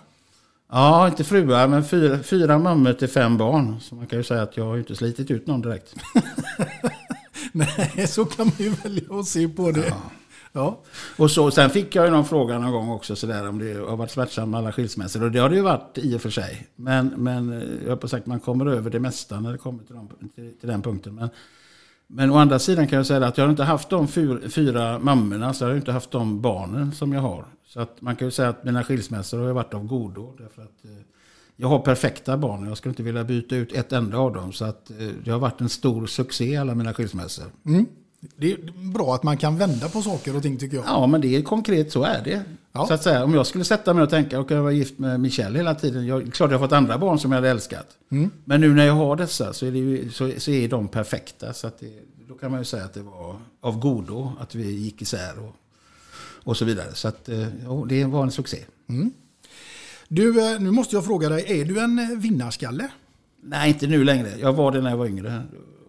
Ja, inte fruar, men fyra, fyra mammor till fem barn. Så man kan ju säga att jag har inte slitit ut någon direkt. Nej, så kan man ju välja att se på det. Ja. Och så, sen fick jag ju någon fråga någon gång också sådär om det har varit smärtsamt med alla skilsmässor. Och det har det ju varit i och för sig. Men, men eh, jag har på sagt man kommer över det mesta när det kommer till, de, till, till den punkten. Men, men å andra sidan kan jag säga att jag har inte haft de fyra, fyra mammorna så jag har inte haft de barnen som jag har. Så att man kan ju säga att mina skilsmässor har varit av godo. Därför att eh, jag har perfekta barn och jag skulle inte vilja byta ut ett enda av dem. Så att eh, det har varit en stor succé alla mina skilsmässor. Mm. Det är bra att man kan vända på saker och ting tycker jag. Ja, men det är konkret, så är det. Så att säga, om jag skulle sätta mig och tänka, och jag var gift med Michelle hela tiden. Jag, klart jag har fått andra barn som jag hade älskat. Mm. Men nu när jag har dessa så är, det ju, så, så är de perfekta. Så det, då kan man ju säga att det var av godo att vi gick isär och, och så vidare. Så att, eh, ja, det var en succé. Mm. Du, eh, nu måste jag fråga dig, är du en eh, vinnarskalle? Nej, inte nu längre. Jag var det när jag var yngre.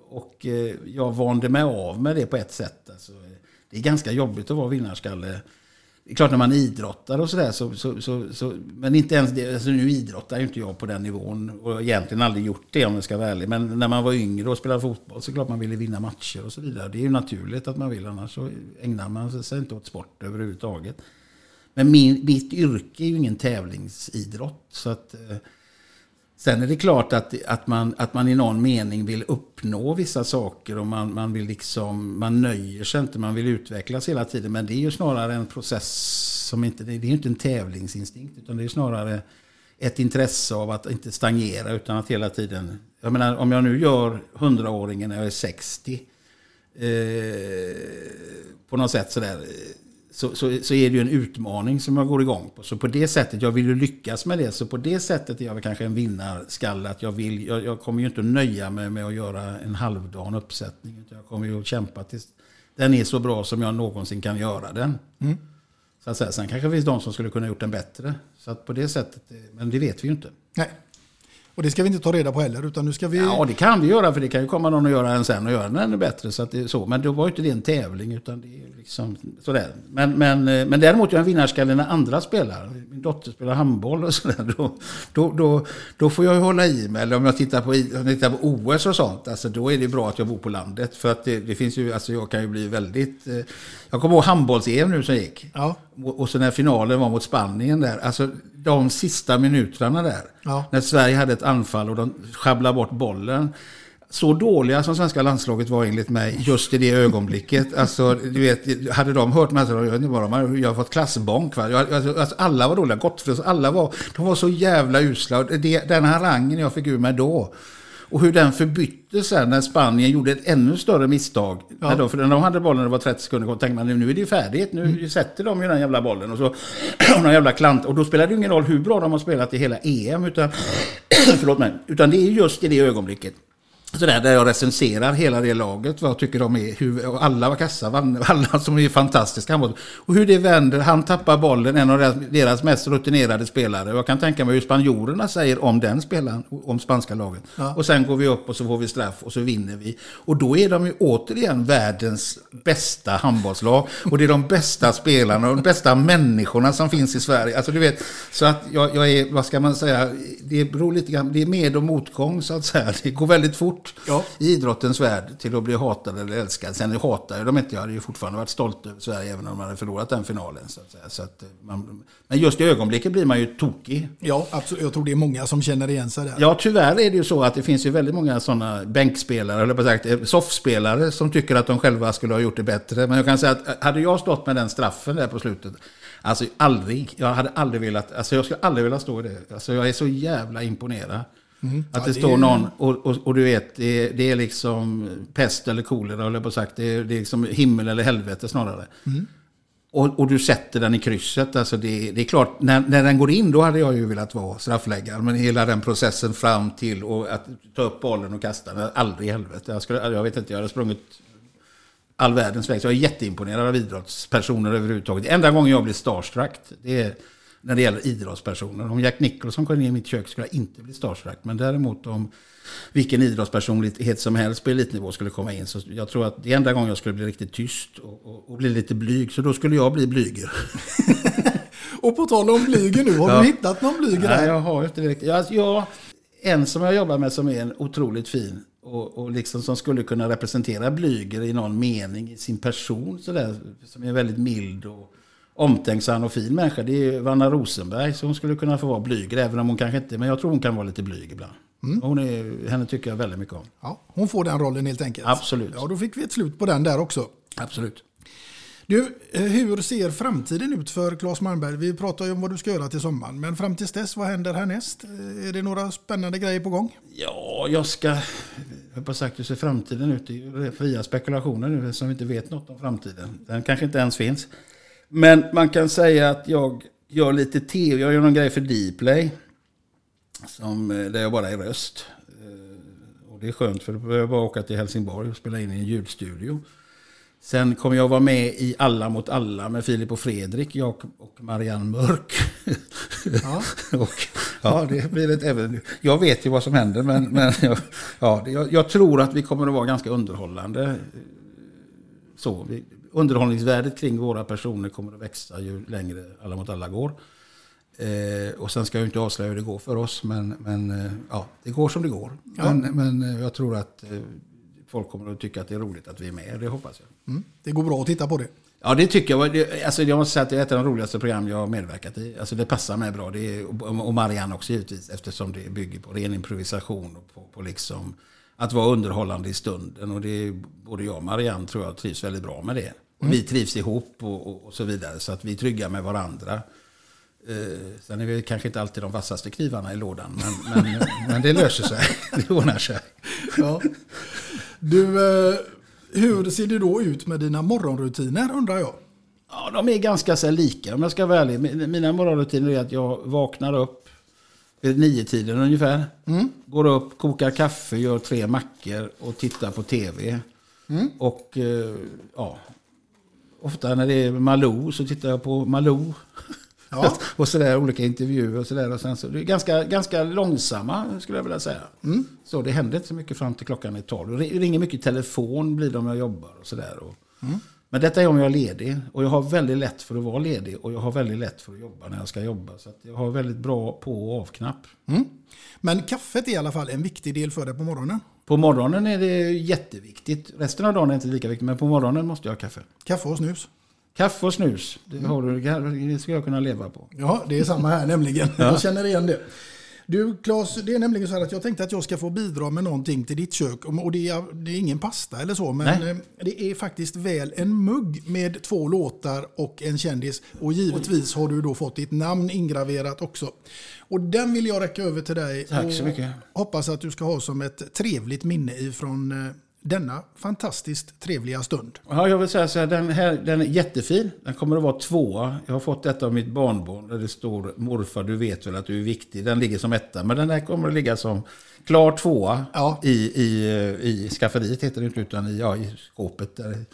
Och eh, jag vande mig av med det på ett sätt. Alltså, det är ganska jobbigt att vara vinnarskalle. Det är klart när man idrottar och sådär. Så, så, så, så, men inte ens det. Alltså, nu idrottar ju inte jag på den nivån. Och egentligen aldrig gjort det om jag ska vara ärlig. Men när man var yngre och spelade fotboll så är det klart man ville vinna matcher och så vidare. Det är ju naturligt att man vill. Annars så ägnar man sig inte åt sport överhuvudtaget. Men min, mitt yrke är ju ingen tävlingsidrott. Så att... Eh, Sen är det klart att, att, man, att man i någon mening vill uppnå vissa saker och man, man vill liksom, man nöjer sig inte, man vill utvecklas hela tiden. Men det är ju snarare en process som inte, det är ju inte en tävlingsinstinkt utan det är snarare ett intresse av att inte stagnera utan att hela tiden, jag menar om jag nu gör hundraåringen när jag är 60 eh, på något sätt sådär så, så, så är det ju en utmaning som jag går igång på. Så på det sättet, jag vill ju lyckas med det. Så på det sättet är jag väl kanske en vinnarskalle. Att jag, vill, jag, jag kommer ju inte att nöja mig med att göra en halvdan uppsättning. Utan jag kommer ju att kämpa tills den är så bra som jag någonsin kan göra den. Mm. Så att säga. Sen kanske det finns de som skulle kunna gjort den bättre. Så att på det sättet, men det vet vi ju inte. Nej. Och det ska vi inte ta reda på heller. Utan nu ska vi... Ja, det kan vi göra för det kan ju komma någon och göra en sen och göra den ännu bättre. Så att det är så. Men då var ju inte det en tävling utan det är liksom sådär. Men, men, eh, men däremot är jag en vinnarskalle när andra spelar. Min dotter spelar handboll och sådär. Då, då, då, då får jag ju hålla i mig. Eller om jag tittar på, jag tittar på OS och sånt. Alltså då är det bra att jag bor på landet. För att det, det finns ju, alltså jag kan ju bli väldigt... eh, Jag kommer ihåg handbolls-EM nu som gick. Ja. Och, så när finalen var mot Spanien där. Alltså de sista minuterna där. Ja. När Sverige hade ett anfall och de sjabblade bort bollen. Så dåliga som svenska landslaget var enligt mig just i det ögonblicket. Alltså, du vet, hade de hört mig jag vet inte vad de hade, jag har fått klassbonk. Va? Jag, alltså, alltså, alla var dåliga, Gottfried, alla var, de var så jävla usla. Det, den harangen jag fick ur mig då. Och hur den förbyttes sen när Spanien gjorde ett ännu större misstag. Ja. När de, för när de hade bollen det var 30 sekunder kvar tänkte man nu är det ju färdigt. Nu sätter de ju den jävla bollen. Och så och någon jävla klant. Och då spelar det ju ingen roll hur bra de har spelat i hela EM. Utan, förlåt mig. Utan det är just i det ögonblicket. Så där, jag recenserar hela det laget, vad jag tycker de är, hur, alla var kassa, alla som är fantastiska. Och hur det vänder, han tappar bollen, en av deras, deras mest rutinerade spelare. Jag kan tänka mig hur spanjorerna säger om den spelaren, om spanska laget. Ja. Och sen går vi upp och så får vi straff och så vinner vi. Och då är de ju återigen världens bästa handbollslag. Och det är de bästa spelarna och de bästa människorna som finns i Sverige. Alltså du vet, så att jag, jag är, vad ska man säga, det beror lite grann, det är med och motgång så att säga. Det går väldigt fort i idrottens värld till att bli hatad eller älskad. Sen hatar jag dem inte, jag hade ju fortfarande varit stolt över Sverige även om de hade förlorat den finalen. Så att. Så att eh, man, men just i ögonblicket blir man ju tokig. Ja, absolut. Jag tror det är många som känner igen sig där. Ja, tyvärr är det ju så att det finns ju väldigt många sådana bänkspelare, eller på sagt, eh, soffspelare som tycker att de själva skulle ha gjort det bättre. Men jag kan säga att eh, hade jag stått med den straffen där på slutet, alltså aldrig, jag hade aldrig velat, alltså jag skulle aldrig vilja stå i det. Alltså jag är så jävla imponerad. Mm. Att Ja, det står är- någon, och, och, och du vet, det är, det är liksom pest eller kolera, eller på sagt, det är, det är liksom himmel eller helvete snarare. Mm. Och, och du sätter den i krysset. Alltså det, det är klart, när, när den går in då hade jag ju velat vara straffläggare. Men hela den processen fram till och att ta upp bollen och kasta den, aldrig i helvete. Jag, skulle, jag vet inte, jag hade sprungit all världens väg. Så jag är jätteimponerad av idrottspersoner överhuvudtaget. Enda gången jag blir starstruck, det är när det gäller idrottspersoner. Om Jack Nicholson kom in i mitt kök skulle jag inte bli starstruck. Men däremot om vilken idrottspersonlighet som helst på elitnivå skulle komma in. Så jag tror att det är enda gången jag skulle bli riktigt tyst och, och, och bli lite blyg. Så då skulle jag bli blyger. Och på tal om blyger nu, har Ja. du hittat någon blyger Nej, där? jag har inte direkt. Jag, jag, en som jag jobbar med som är en otroligt fin och, och liksom som skulle kunna representera Blyger i någon mening i sin person. Sådär, som är väldigt mild och omtänksam och fin människa. Det är Vanna Rosenberg som skulle kunna få vara Blyger. Även om hon kanske inte, men jag tror hon kan vara lite blyg ibland. Hon är, henne tycker jag väldigt mycket om. Ja, hon får den rollen helt enkelt. Absolut. Ja, då fick vi ett slut på den där också. Absolut. Du, eh, hur ser framtiden ut för Claes Malmberg? Vi pratar ju om vad du ska göra till sommaren, men fram tills dess, vad händer härnäst? Eh, Är det några spännande grejer på gång? Ja, jag ska... Jag har sagt hur ser framtiden ut. Det är fria spekulationer nu som vi inte vet något om framtiden. Den kanske inte ens finns. Men man kan säga att jag gör lite tv. Jag gör någon grej för Dplay. Som, eh, där jag bara är röst. Eh, Och det är skönt för då behöver jag bara åka till Helsingborg och spela in i en ljudstudio. Sen kommer jag vara med i Alla mot alla med Filip och Fredrik, jag och Marianne Mörk. Ja. och, ja, det blir ett även. Jag vet ju vad som händer, men, men jag, ja, jag, jag tror att vi kommer att vara ganska underhållande. Så, vi, underhållningsvärdet kring våra personer kommer att växa ju längre Alla mot alla går. Eh, och sen ska jag inte avslöja hur det går för oss, men, men eh, ja, det går som det går. Ja. Men, men eh, jag tror att eh, folk kommer att tycka att det är roligt att vi är med, det hoppas jag. Mm. Det går bra att titta på det. Ja, det tycker jag. Det- Alltså, jag måste säga att det är ett av de roligaste program jag har medverkat i. Alltså, det passar mig bra. Det är, och och Marianne också givetvis, eftersom det bygger på ren improvisation och på, på liksom att vara underhållande i stunden. Och det är, både jag och Marianne tror jag trivs väldigt bra med det. Mm. Vi trivs ihop och, och, och så vidare, så att vi är trygga med varandra. Eh, sen är vi kanske inte alltid de vassaste knivarna i lådan, men, men, men det löser sig. Det ordnar sig. Ja. Du, eh, hur ser det då ut med dina morgonrutiner undrar jag? Ja, de är ganska så lika om jag ska vara ärlig. Min- Mina morgonrutiner är att jag vaknar upp vid nio tiden ungefär. Mm. Går upp, kokar kaffe, gör tre mackor och tittar på tv. Mm. Och eh, ja, ofta när det är Malou så tittar jag på Malou. Ja. och sådär olika intervjuer och sådär. Och sen så, det är ganska, ganska långsamma skulle jag vilja säga. Mm. Så det händer inte så mycket fram till klockan är tolv. Ringer mycket telefon blir det om jag jobbar och sådär. Och, Mm. Men detta är om jag är ledig. Och jag har väldigt lätt för att vara ledig. Och jag har väldigt lätt för att jobba när jag ska jobba. Så att jag har väldigt bra på och avknapp. Mm. Men kaffet är i alla fall en viktig del för dig på morgonen. På morgonen är det jätteviktigt. Resten av dagen är inte lika viktigt. Men på morgonen måste jag ha kaffe. Kaffe och snus. Kaffe och snus. Det, har du, det ska jag kunna leva på. Ja, det är samma här nämligen. Ja. Jag känner igen det. Du Claes, det är nämligen så här att jag tänkte att jag ska få bidra med någonting till ditt kök. Och det är, det är ingen pasta eller så, men Nej. eh, det är faktiskt väl en mugg med två låtar och en kändis. Och givetvis har du då fått ditt namn ingraverat också. Och den vill jag räcka över till dig. Tack så mycket. Hoppas att du ska ha som ett trevligt minne ifrån eh, denna fantastiskt trevliga stund. Ja, jag vill säga så här, den här den är jättefin. Den kommer att vara tvåa. Jag har fått detta av mitt barnbarn där det står morfar du vet väl att du är viktig. Den ligger som etta. Men den här kommer att ligga som klar tvåa i, i, i skafferiet heter det inte utan i, ja, i skåpet. Där,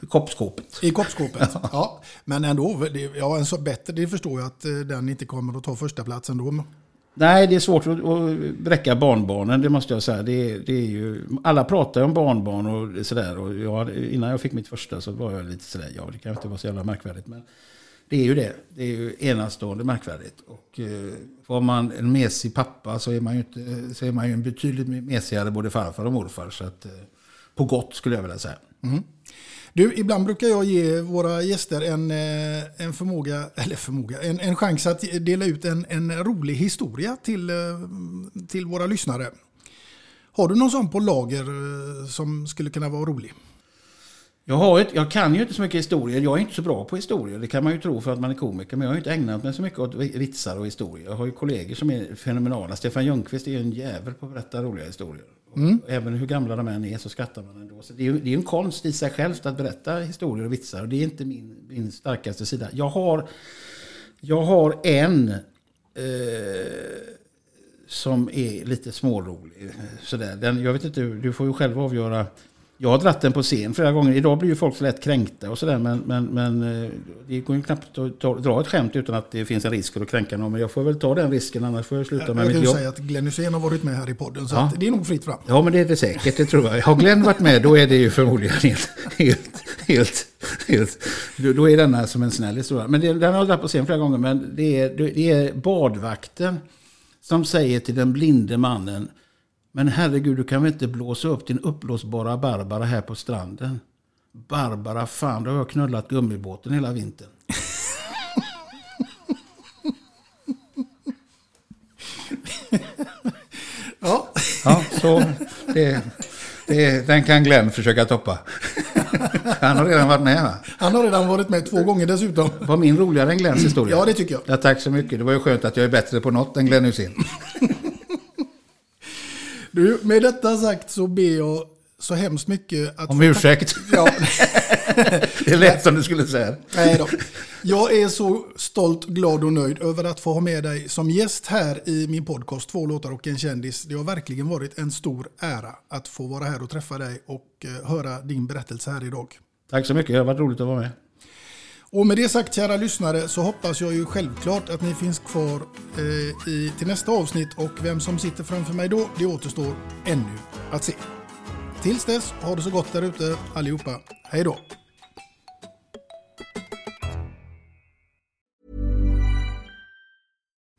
i koppskåpet. I koppskåpet, ja. Men ändå, det, ja, en så bättre, det förstår jag att eh, den inte kommer att ta första platsen då. Nej, det är svårt att, att bräcka barnbarnen, det måste jag säga. Det, det är ju, alla pratar ju om barnbarn och sådär. Och jag, innan jag fick mitt första så var jag lite sådär, ja det kan inte vara så jävla märkvärdigt. Men det är ju det. Det är ju enastående märkvärdigt. Och eh, var man en mesig pappa så är man ju, inte, så är man ju en betydligt mesigare både farfar och morfar. Så att, eh, på gott skulle jag vilja säga. Mm. Du, ibland brukar jag ge våra gäster en, eh, en förmåga, eller förmåga, en, en chans att dela ut en, en rolig historia till, eh, till våra lyssnare. Har du någon sån på lager eh, som skulle kunna vara rolig? Jag, har ett, jag kan ju inte så mycket historier. Jag är inte så bra på historier. Det kan man ju tro för att man är komiker. Men jag har ju inte ägnat mig så mycket åt vitsar och historier. Jag har ju kollegor som är fenomenala. Stefan Ljungqvist är ju en jävel på att berätta roliga historier. Mm. Även hur gamla de än är så skrattar man ändå. Så det är ju det är en konst i sig självt att berätta historier och vitsar. Och det är inte min, min starkaste sida. Jag har, jag har en eh, som är lite smårolig. Eh, sådär. Den, jag vet inte, du får ju själv avgöra jag har dratt den på scen flera gånger. Idag blir ju folk så lätt kränkta och sådär. Men, men, men eh, det går ju knappt att ta, dra ett skämt utan att det finns en risk för att kränka någon. Men jag får väl ta den risken annars får jag sluta Jag med kan mitt jobb. säga att Glenn Hysén har varit med här i podden så Ja. det är nog fritt fram. Ja men det är det säkert, det tror jag. Har Glenn varit med då är det ju förmodligen helt, helt, helt, helt då- då är denna som en snäll historia. Men det, den har jag dragit på scen flera gånger. Men det är, det är badvakten som säger till den blinde mannen Men herregud, du kan väl inte blåsa upp din uppblåsbara Barbara här på stranden? Barbara, fan, då har jag knullat gummibåten hela vintern. Ja. Ja, så det, det, den kan Glenn försöka toppa. Han har redan varit med va? Han har redan varit med två gånger dessutom. Var min roligare än Glenns historia? Ja, det tycker jag. Ja, tack så mycket. Det var ju skönt att jag är bättre på något än Glenn Hysén. Du, med detta sagt så ber jag så hemskt mycket att Om ursäkt. Ja. Det lät som du skulle säga. Nej då. Jag är så stolt, glad och nöjd över att få ha med dig som gäst här i min podcast Två låtar och en kändis. Det har verkligen varit en stor ära att få vara här och träffa dig och eh, höra din berättelse här idag. Tack så mycket. Det har varit roligt att vara med. Och med det sagt kära lyssnare så hoppas jag ju självklart att ni finns kvar eh, i, till nästa avsnitt och vem som sitter framför mig då, det återstår ännu att se. Tills dess, ha det så gott där ute allihopa. Hej då!